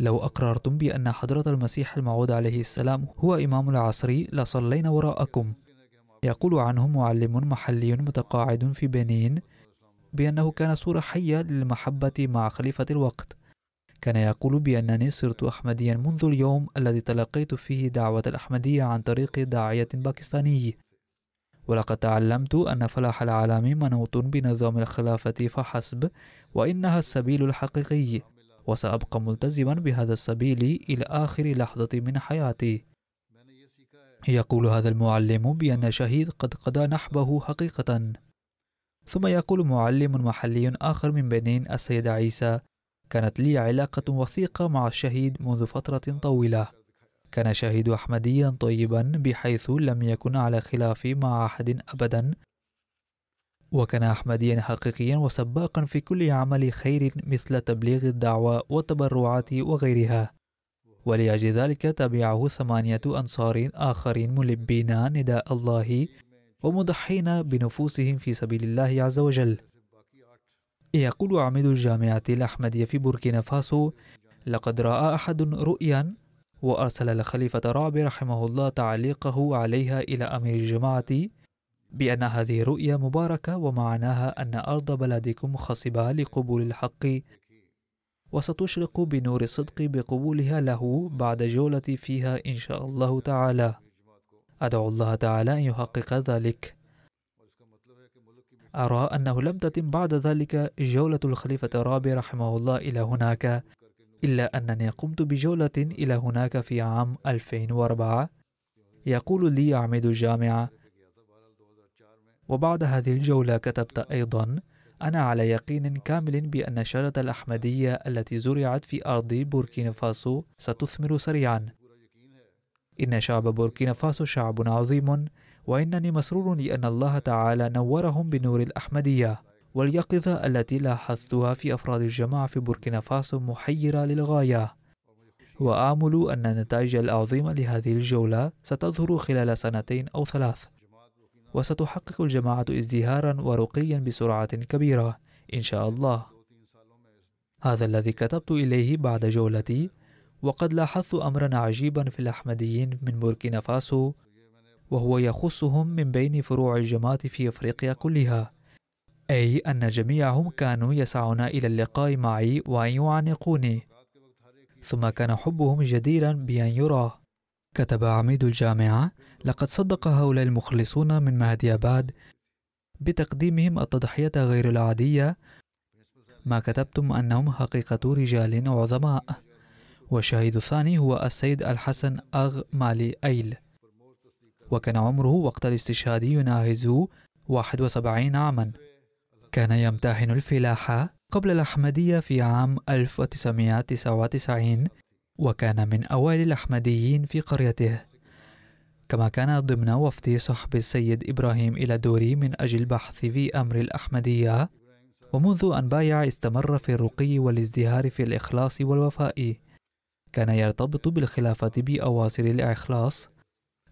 لو أقررتم بأن حضرة المسيح الموعود عليه السلام هو إمام العصر لصلينا وراءكم. يقول عنه معلم محلي متقاعد في بنين بأنه كان صورة حية للمحبة مع خليفة الوقت. كان يقول بأنني صرت أحمديا منذ اليوم الذي تلقيت فيه دعوة الأحمدية عن طريق داعية باكستاني. ولقد تعلمت أن فلاح العالم منوط بنظام الخلافة فحسب وإنها السبيل الحقيقي وسأبقى ملتزما بهذا السبيل إلى آخر لحظة من حياتي. يقول هذا المعلم بأن شهيد قد قضى نحبه حقيقة. ثم يقول معلم محلي آخر من بنين السيد عيسى كانت لي علاقة وثيقة مع الشهيد منذ فترة طويلة. كان شهيد أحمديا طيبا بحيث لم يكن على خلاف مع أحد أبدا. وكان أحمديا حقيقيا وسباقا في كل عمل خير مثل تبليغ الدعوة والتبرعات وغيرها. ولأجل ذلك تبعه ثمانية أنصار آخرين ملبين نداء الله ومضحين بنفوسهم في سبيل الله عز وجل. يقول عميد الجامعة الأحمدية في بوركينا فاسو لقد رأى أحد رؤيا وأرسل الخليفة رابع رحمه الله تعليقه عليها إلى أمير الجماعة بأن هذه رؤيا مباركة ومعناها أن أرض بلدكم خصبة لقبول الحق وستشرق بنور الصدق بقبولها له بعد جولة فيها إن شاء الله تعالى. أدعو الله تعالى أن يحقق ذلك. أرى أنه لم تتم بعد ذلك جولة الخليفة الرابع رحمه الله إلى هناك إلا أنني قمت بجولة إلى هناك في عام 2004 يقول لي عميد الجامعة وبعد هذه الجولة كتبت أيضا أنا على يقين كامل بأن الشجرة الأحمدية التي زرعت في أرض بوركينا فاسو ستثمر سريعا. إن شعب بوركينا فاسو شعب عظيم وإنني مسرور لأن الله تعالى نورهم بنور الأحمدية واليقظة التي لاحظتها في أفراد الجماعة في بوركينا فاسو محيرة للغاية. وآمل أن النتائج العظيمة لهذه الجولة ستظهر خلال سنتين أو ثلاث. وستحقق الجماعة ازدهارا ورقيا بسرعة كبيرة إن شاء الله. هذا الذي كتبت إليه بعد جولتي وقد لاحظت أمرا عجيبا في الأحمديين من بوركينا فاسو وهو يخصهم من بين فروع الجماعة في أفريقيا كلها. أي أن جميعهم كانوا يسعون إلى اللقاء معي وأن يعانقوني. ثم كان حبهم جديرا بأن يرى. كتب عميد الجامعة لقد صدق هؤلاء المخلصون من مهدي أباد بتقديمهم التضحية غير العادية. ما كتبتم أنهم حقيقة رجال عظماء. والشهيد الثاني هو السيد الحسن أغ مالي أيل. وكان عمره وقت الاستشهاد يناهز 71 عاما. كان يمتهن الفلاحة قبل الأحمدية في عام 1999 وكان من أوائل الأحمديين في قريته. كما كان ضمن وفد صحب السيد إبراهيم إلى دوري من أجل البحث في أمر الأحمدية. ومنذ أن بايع استمر في الرقي والازدهار في الإخلاص والوفاء. كان يرتبط بالخلافة بأواصر الإخلاص.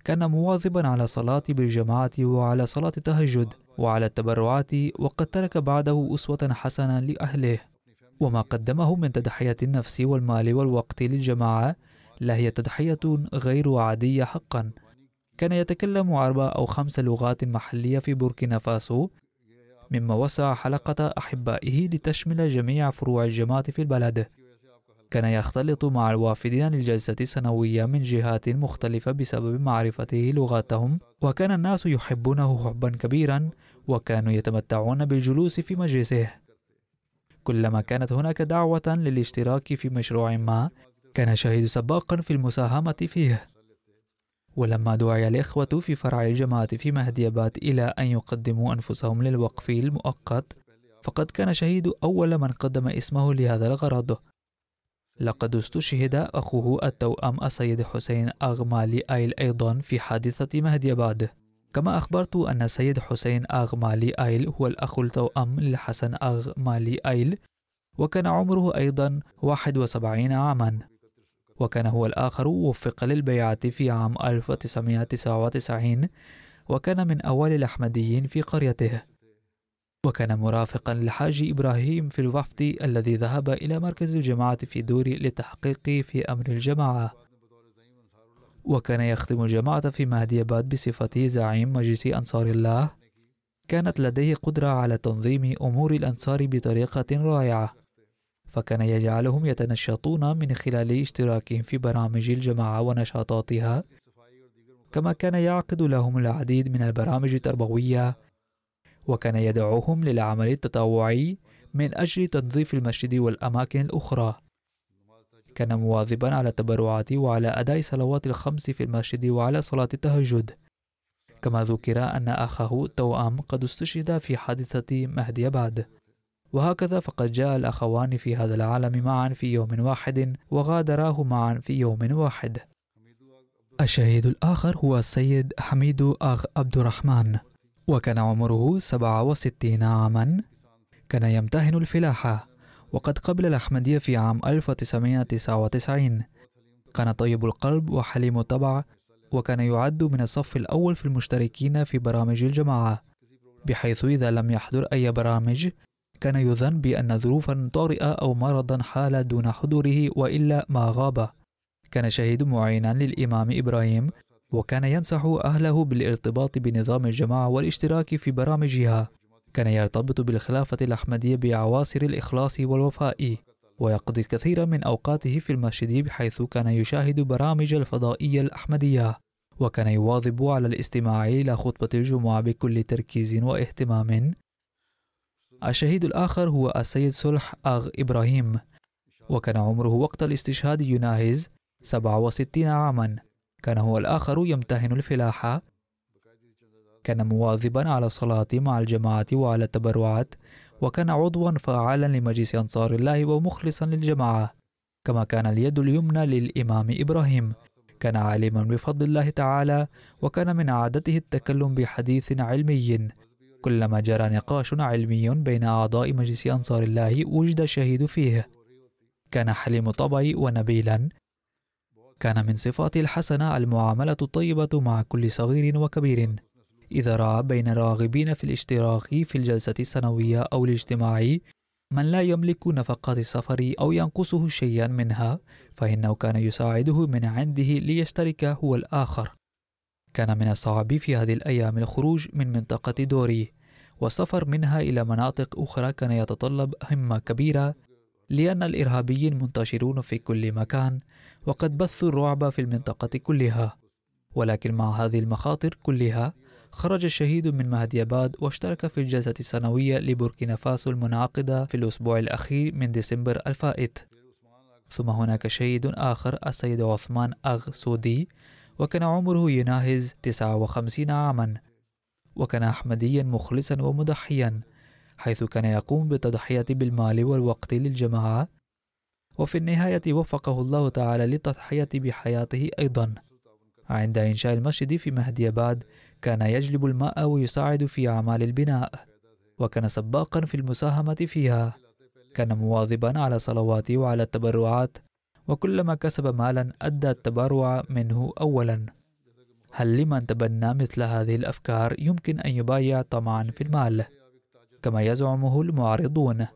كان مواظبا على الصلاة بالجماعة وعلى صلاة التهجد وعلى التبرعات وقد ترك بعده أسوة حسنة لأهله. وما قدمه من تضحية النفس والمال والوقت للجماعة لا هي تضحية غير عادية حقا. كان يتكلم أربع أو خمس لغات محلية في بوركينا فاسو مما وسع حلقة أحبائه لتشمل جميع فروع الجماعة في البلد. كان يختلط مع الوافدين للجلسة سنوية من جهات مختلفة بسبب معرفته لغاتهم وكان الناس يحبونه حبا كبيرا وكانوا يتمتعون بالجلوس في مجلسه. كلما كانت هناك دعوة للاشتراك في مشروع ما كان شهيد سباقا في المساهمة فيه. ولما دعي الإخوة في فرع الجماعة في مهديبات إلى أن يقدموا أنفسهم للوقف المؤقت فقد كان شهيد أول من قدم اسمه لهذا الغرض. لقد استشهد أخوه التوأم السيد حسين أغمالي آيل أيضا في حادثة مهديباد كما أخبرت أن السيد حسين أغمالي آيل هو الأخ التوأم لحسن أغمالي آيل وكان عمره أيضا 71 عاما. وكان هو الآخر وفق للبيعة في عام 1999 وكان من أوائل الأحمديين في قريته. وكان مرافقا للحاج إبراهيم في الوفد الذي ذهب إلى مركز الجماعة في دوري للتحقيق في أمر الجماعة. وكان يخدم الجماعة في مهدي آباد بصفته زعيم مجلس أنصار الله. كانت لديه قدرة على تنظيم أمور الأنصار بطريقة رائعة. فكان يجعلهم يتنشطون من خلال اشتراكهم في برامج الجماعة ونشاطاتها. كما كان يعقد لهم العديد من البرامج التربوية وكان يدعوهم للعمل التطوعي من أجل تنظيف المسجد والأماكن الأخرى. كان مواظبا على التبرعات وعلى أداء صلوات الخمس في المسجد وعلى صلاة التهجد. كما ذكر أن أخاه التوأم قد استشهد في حادثة مهدي بعد وهكذا فقد جاء الأخوان في هذا العالم معا في يوم واحد وغادراه معا في يوم واحد. الشهيد الآخر هو السيد حميد أغ عبد الرحمن وكان عمره 67 عاما. كان يمتهن الفلاحة وقد قبل الأحمدية في عام 1999 كان طيب القلب وحليم الطبع وكان يعد من الصف الأول في المشتركين في برامج الجماعة بحيث إذا لم يحضر أي برامج كان يظن بأن ظروفا طارئة أو مرضا حال دون حضوره وإلا ما غاب. كان شهيد معينا للإمام إبراهيم وكان ينصح أهله بالارتباط بنظام الجماعة والاشتراك في برامجها. كان يرتبط بالخلافة الأحمدية بعواصر الإخلاص والوفاء ويقضي كثيرا من أوقاته في المسجد بحيث كان يشاهد برامج الفضائية الأحمدية. وكان يواظب على الاستماع إلى خطبة الجمعة بكل تركيز وإهتمام. الشهيد الآخر هو السيد صلح أغ إبراهيم وكان عمره وقت الاستشهاد يناهز 67 عاما. كان هو الآخر يمتهن الفلاحة كان مواظبا على الصلاة مع الجماعة وعلى التبرعات وكان عضوا فعالا لمجلس أنصار الله ومخلصا للجماعة. كما كان اليد اليمنى للإمام إبراهيم. كان عالما بفضل الله تعالى وكان من عادته التكلم بحديث علمي. كلما جرى نقاش علمي بين أعضاء مجلس أنصار الله وجد الشهيد فيه. كان حليم طبعي ونبيلا. كان من صفاته الحسنة المعاملة الطيبة مع كل صغير وكبير. إذا رأى بين الراغبين في الاشتراك في الجلسة السنوية أو الاجتماعي من لا يملك نفقات السفر أو ينقصه شيئا منها فإنه كان يساعده من عنده ليشترك هو الآخر. كان من الصعب في هذه الأيام الخروج من منطقة دوري. والسفر منها إلى مناطق أخرى كان يتطلب همة كبيرة لأن الإرهابيين منتشرون في كل مكان وقد بثوا الرعب في المنطقة كلها. ولكن مع هذه المخاطر كلها خرج الشهيد من مهدياباد واشترك في الجلسة السنوية لبوركينا فاسو المنعقدة في الأسبوع الأخير من ديسمبر الفائت. ثم هناك شهيد آخر السيد عثمان أغ سودي وكان عمره يناهز 59 عاما. وكان أحمديا مخلصا ومضحيا حيث كان يقوم بالتضحية بالمال والوقت للجماعة وفي النهاية وفقه الله تعالى للتضحية بحياته أيضا. عند إنشاء المسجد في مهدياباد كان يجلب الماء ويساعد في أعمال البناء وكان سباقا في المساهمة فيها. كان مواظبا على صلواته وعلى التبرعات وكلما كسب مالا أدى التبرع منه أولا. هل لمن تبنى مثل هذه الأفكار يمكن أن يبايع طمعا في المال؟ كما يزعمه المعارضون.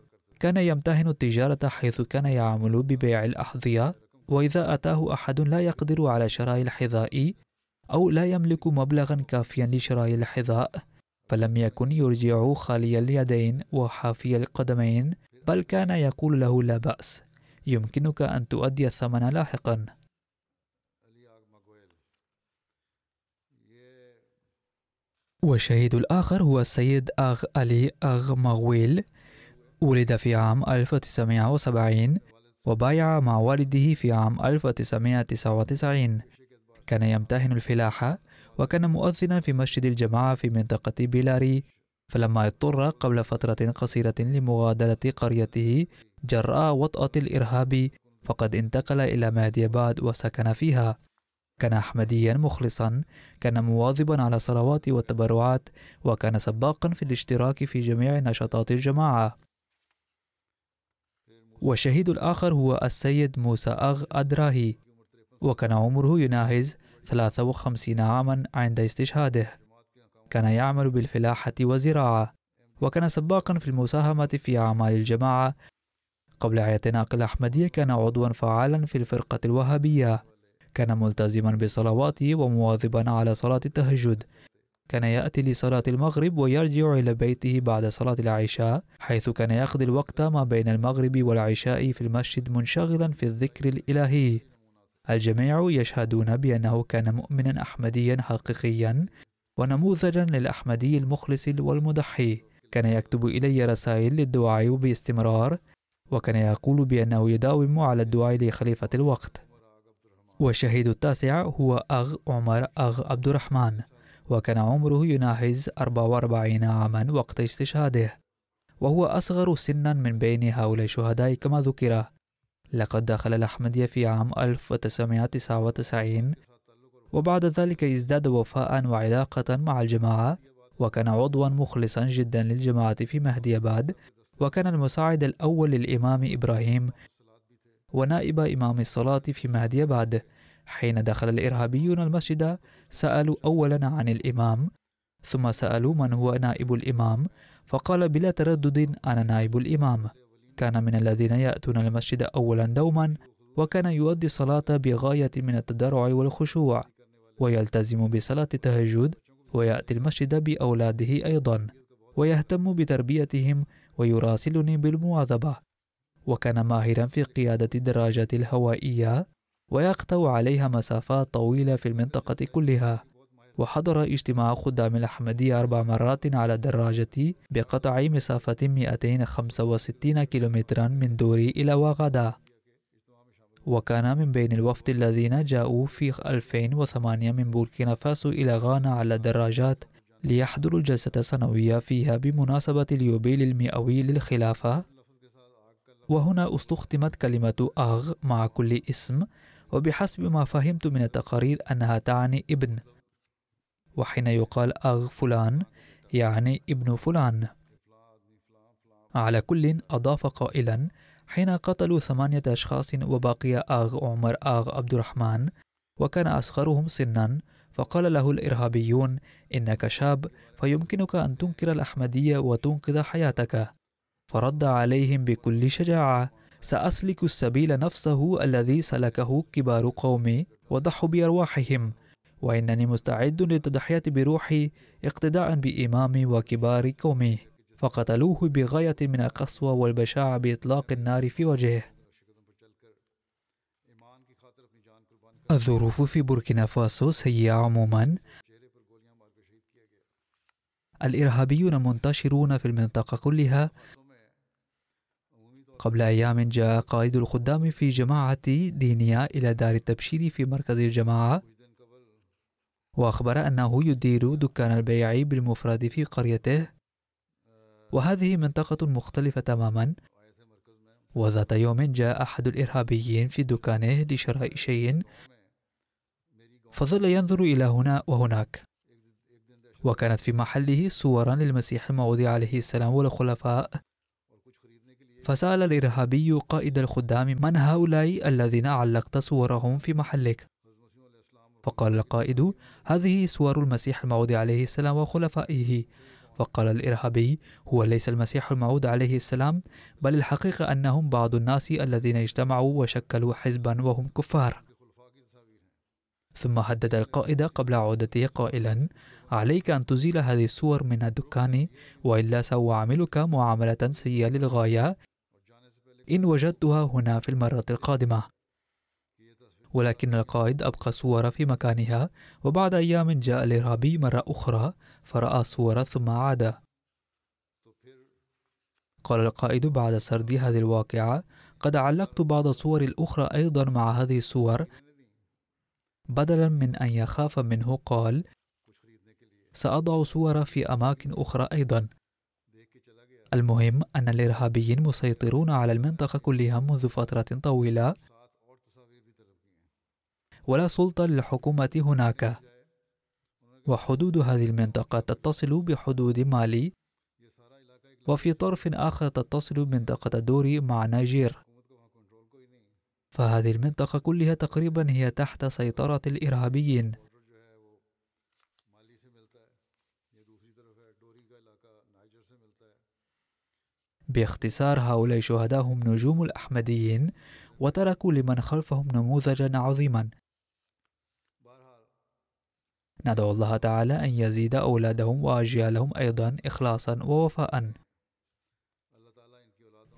كان يمتهن التجارة حيث كان يعمل ببيع الأحذية وإذا أتاه أحد لا يقدر على شراء الحذاء أو لا يملك مبلغا كافيا لشراء الحذاء فلم يكن يرجع خالي اليدين وحافي القدمين بل كان يقول له لا بأس يمكنك أن تؤدي الثمن لاحقا. والشهيد الآخر هو السيد أغ علي أغ مغويل ولد في عام 1970 وبايع مع والده في عام 1999 كان يمتهن الفلاحة وكان مؤذنا في مسجد الجماعة في منطقة بيلاري فلما اضطر قبل فترة قصيرة لمغادرة قريته جراء وطأة الإرهاب فقد انتقل إلى مهديباد وسكن فيها. كان أحمديا مخلصا كان مواظبا على الصلوات والتبرعات وكان سباقا في الاشتراك في جميع نشاطات الجماعة. والشهيد الآخر هو السيد موسى أغ أدراهي وكان عمره يناهز 53 عاما عند استشهاده. كان يعمل بالفلاحة والزراعة وكان سباقا في المساهمة في أعمال الجماعة. قبل اعتناق الأحمدية كان عضوا فعالا في الفرقة الوهابية. كان ملتزما بصلواته ومواظبا على صلاة التهجد. كان يأتي لصلاة المغرب ويرجع إلى بيته بعد صلاة العشاء حيث كان يقضي الوقت ما بين المغرب والعشاء في المسجد منشغلا في الذكر الإلهي. الجميع يشهدون بأنه كان مؤمنا أحمديا حقيقيا ونموذجا للأحمدي المخلص والمضحي. كان يكتب إلي رسائل للدعاء باستمرار وكان يقول بأنه يداوم على الدعاء لخليفة الوقت. والشهيد التاسع هو أغ عمر أغ عبد الرحمن وكان عمره يناهز 44 عاما وقت استشهاده وهو أصغر سنا من بين هؤلاء الشهداء كما ذكر. لقد دخل الأحمدية في عام 1999 وبعد ذلك ازداد وفاء وعلاقة مع الجماعة وكان عضوا مخلصا جدا للجماعة في مهدي أباد. وكان المساعد الأول للإمام إبراهيم ونائب إمام الصلاة في مهدي أباد حين دخل الإرهابيون المسجد سألوا أولا عن الإمام ثم سألوا من هو نائب الإمام فقال بلا تردد أنا نائب الإمام. كان من الذين يأتون المسجد أولا دوما وكان يؤدي الصلاة بغاية من التضرع والخشوع ويلتزم بصلاة التهجد ويأتي المسجد بأولاده أيضا ويهتم بتربيتهم ويراسلني بالمواظبة. وكان ماهرا في قيادة الدراجات الهوائية ويقطع عليها مسافات طويلة في المنطقة كلها. وحضر اجتماع خدام الأحمدية أربع مرات على دراجتي بقطع مسافة 265 كيلومترا من دوري إلى واغادا. وكان من بين الوفد الذين جاءوا في 2008 من بوركينا فاسو إلى غانا على الدراجات ليحضروا الجلسة السنوية فيها بمناسبة اليوبيل المئوي للخلافة. وهنا استخدمت كلمة أغ مع كل اسم وبحسب ما فهمت من التقارير أنها تعني ابن. وحين يقال أغ فلان يعني ابن فلان. على كل أضاف قائلا حين قتلوا ثمانية أشخاص وبقي آغ عمر آغ عبد الرحمن وكان أصغرهم سنا فقال له الإرهابيون إنك شاب فيمكنك أن تنكر الأحمدية وتنقذ حياتك. فرد عليهم بكل شجاعة سأسلك السبيل نفسه الذي سلكه كبار قومي وضحوا بأرواحهم وإنني مستعد للتضحية بروحي اقتداء بإمامي وكبار قومي فقتلوه بغاية من القسوة والبشاعة بإطلاق النار في وجهه. الظروف في بوركينا فاسو سيئة عموما. الإرهابيون منتشرون في المنطقة كلها. قبل أيام جاء قائد الخدام في جماعة دينية إلى دار التبشير في مركز الجماعة وأخبر أنه يدير دكان البيع بالمفرد في قريته. وهذه منطقة مختلفة تماما. وذات يوم جاء أحد الإرهابيين في دكانه لشراء شيء فظل ينظر إلى هنا وهناك. وكانت في محله صورا للمسيح الموعود عليه السلام والخلفاء. فسأل الإرهابي قائد الخدام من هؤلاء الذين علقت صورهم في محلك. فقال القائد هذه صور المسيح الموعود عليه السلام وخلفائه. فقال الإرهابي هو ليس المسيح الموعود عليه السلام بل الحقيقة أنهم بعض الناس الذين اجتمعوا وشكلوا حزبا وهم كفار. ثم هدد القائد قبل عودته قائلا عليك أن تزيل هذه الصور من الدكان وإلا سأعاملك معاملة سيئة للغاية إن وجدتها هنا في المرة القادمة. ولكن القائد أبقى الصور في مكانها وبعد أيام جاء الإرهابي مرة أخرى فرأى الصور ثم عاد. قال القائد بعد سرد هذه الواقعة قد علقت بعض الصور الأخرى أيضا مع هذه الصور. بدلا من أن يخاف منه قال سأضع صور في أماكن أخرى أيضا. المهم أن الإرهابيين مسيطرون على المنطقة كلها منذ فترة طويلة. ولا سلطة للحكومة هناك. وحدود هذه المنطقة تتصل بحدود مالي. وفي طرف آخر تتصل منطقة دوري مع نيجير. فهذه المنطقة كلها تقريبا هي تحت سيطرة الإرهابيين. باختصار هؤلاء الشهداء هم نجوم الأحمديين وتركوا لمن خلفهم نموذجا عظيما. ندعو الله تعالى أن يزيد أولادهم وأجيالهم أيضا إخلاصا ووفاء.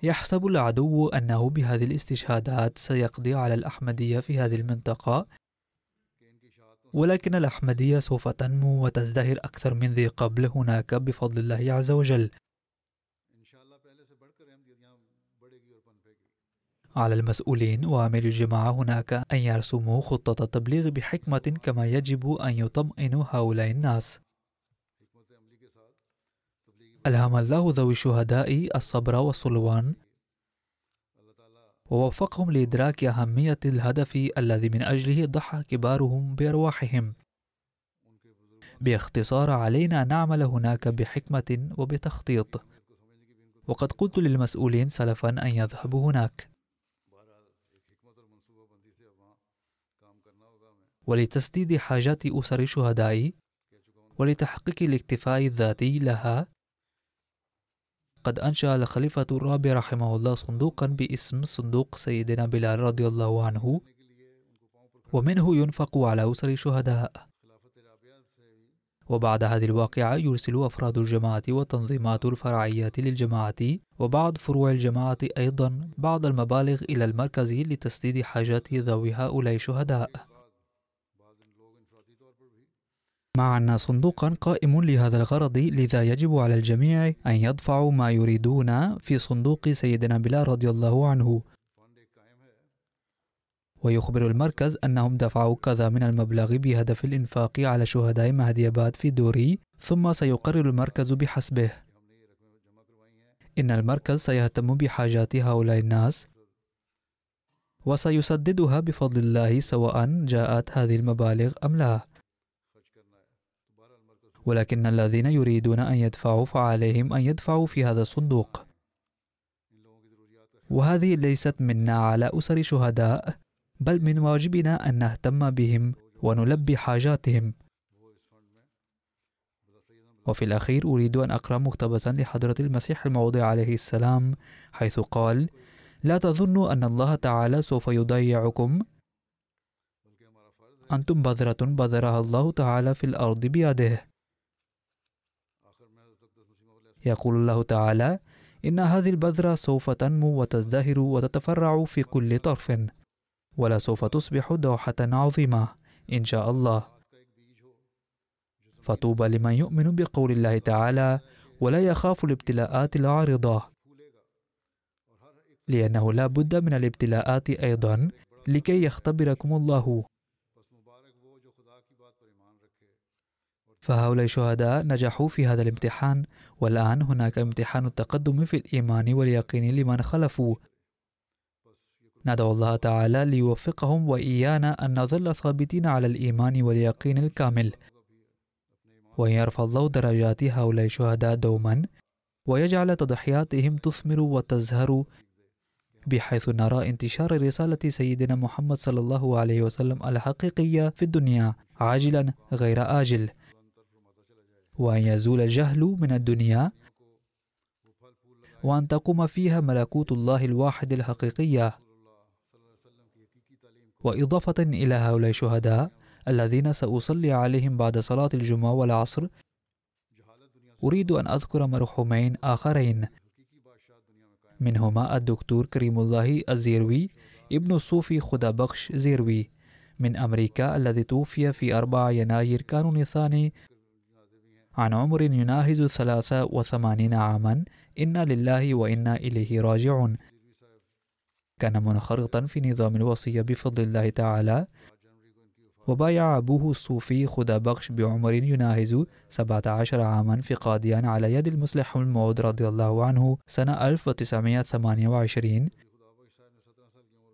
يحسب العدو أنه بهذه الاستشهادات سيقضي على الأحمدية في هذه المنطقة ولكن الأحمدية سوف تنمو وتزدهر أكثر من ذي قبل هناك بفضل الله عز وجل. على المسؤولين وعامل الجماعة هناك أن يرسموا خطة التبليغ بحكمة كما يجب أن يطمئنوا هؤلاء الناس. ألهم الله ذوي الشهداء الصبر والصلوان. ووفقهم لإدراك أهمية الهدف الذي من أجله ضحى كبارهم بأرواحهم. باختصار علينا أن نعمل هناك بحكمة وبتخطيط. وقد قلت للمسؤولين سلفا أن يذهبوا هناك. ولتسديد حاجات أسر الشهداء ولتحقيق الاكتفاء الذاتي لها. قد أنشأ الخليفة الرابع رحمه الله صندوقا باسم صندوق سيدنا بلال رضي الله عنه ومنه ينفق على أسر الشهداء وبعد هذه الواقعة يرسل أفراد الجماعة والتنظيمات الفرعية للجماعة وبعض فروع الجماعة أيضا بعض المبالغ إلى المركز لتسديد حاجات ذوي هؤلاء الشهداء. مع أن صندوقا قائم لهذا الغرض لذا يجب على الجميع أن يدفعوا ما يريدون في صندوق سيدنا بلال رضي الله عنه. ويخبر المركز أنهم دفعوا كذا من المبلغ بهدف الإنفاق على شهداء مهديباد في دوري ثم سيقرر المركز بحسبه. إن المركز سيهتم بحاجات هؤلاء الناس وسيسددها بفضل الله سواء جاءت هذه المبالغ أم لا. ولكن الذين يريدون أن يدفعوا فعليهم أن يدفعوا في هذا الصندوق. وهذه ليست منا على أسر شهداء بل من واجبنا أن نهتم بهم ونلبي حاجاتهم. وفي الأخير أريد أن أقرأ مقتبسا لحضرة المسيح الموضع عليه السلام حيث قال لا تظنوا أن الله تعالى سوف يضيعكم؟ أنتم بذرة بذرها الله تعالى في الأرض بيده. يقول الله تعالى إن هذه البذرة سوف تنمو وتزدهر وتتفرع في كل طرف ولا سوف تصبح دوحة عظيمة إن شاء الله. فطوبى لمن يؤمن بقول الله تعالى ولا يخاف الابتلاءات العارضة لأنه لا بد من الابتلاءات أيضا لكي يختبركم الله. فهؤلاء الشهداء نجحوا في هذا الامتحان والآن هناك امتحان التقدم في الإيمان واليقين لمن خلفوا ندعو الله تعالى ليوفقهم وإيانا أن نظل ثابتين على الإيمان واليقين الكامل. وأن يرفع الله درجات هؤلاء الشهداء دوما ويجعل تضحياتهم تثمر وتزهر بحيث نرى انتشار رسالة سيدنا محمد صلى الله عليه وسلم الحقيقية في الدنيا عاجلا غير آجل. وأن يزول الجهل من الدنيا وأن تقوم فيها ملكوت الله الواحد الحقيقية. وإضافة إلى هؤلاء الشهداء الذين سأصلي عليهم بعد صلاة الجمعة والعصر أريد أن أذكر مرحومين آخرين منهما الدكتور كريم الله الزيروي ابن الصوفي خدا بخش زيروي من أمريكا الذي توفي في 4 يناير كانون الثاني عن عمر يناهز ثلاثة وثمانين عاما. إنا لله وإنا إليه راجعون. كان منخرطا في نظام الوصية بفضل الله تعالى. وبايع أبوه الصوفي خدا بخش بعمر يناهز 17 عاما في قاديان على يد المصلح الموعود رضي الله عنه سنة 1928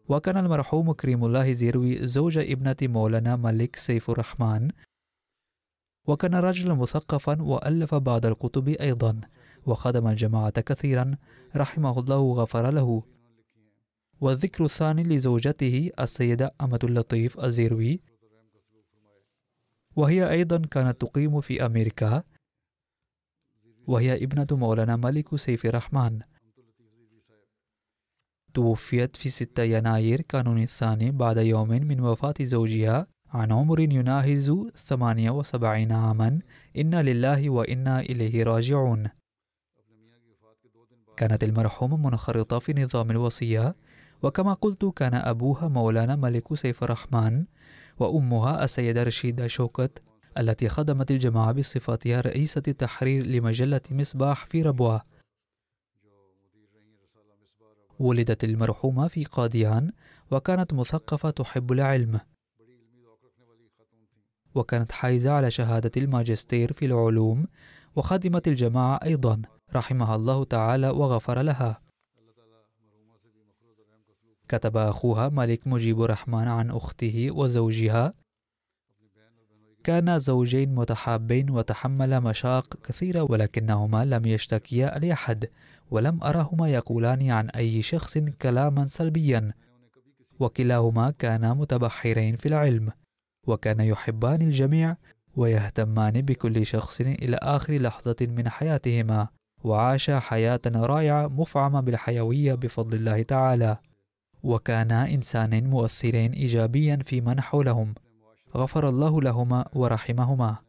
وكان المرحوم كريم الله زيروي زوج ابنة مولانا ملك سيف الرحمن. وكان رجلا مثقفا وألف بعض الكتب أيضا وخدم الجماعة كثيرا رحمه الله وغفر له. والذكر الثاني لزوجته السيدة أمة اللطيف الزيروي. وهي أيضا كانت تقيم في أمريكا. وهي ابنة مولانا ملك سيف الرحمن. توفيت في 6 يناير كانون الثاني بعد يوم من وفاة زوجها. عن عمر يناهز 78 عاما. إنا لله وإنا إليه راجعون. كانت المرحومة منخرطة في نظام الوصية وكما قلت كان أبوها مولانا ملك سيف الرحمن وأمها السيدة رشيدة شوكت التي خدمت الجماعة بصفتها رئيسة التحرير لمجلة مصباح في ربوة. ولدت المرحومة في قاديان وكانت مثقفة تحب العلم. وكانت حائزة على شهادة الماجستير في العلوم وخدمت الجماعة أيضا رحمها الله تعالى وغفر لها. كتب أخوها ملك مجيب الرحمن عن أخته وزوجها. كانا زوجين متحابين وتحملا مشاق كثيرة ولكنهما لم يشتكيا لأحد ولم أرهما يقولان عن أي شخص كلاما سلبيا. وكلاهما كانا متبحرين في العلم. وكان يحبان الجميع ويهتمان بكل شخص إلى آخر لحظة من حياتهما وعاشا حياة رائعة مفعمة بالحيوية بفضل الله تعالى. وكانا إنسانين مؤثرين إيجابيا في من حولهم. غفر الله لهما ورحمهما.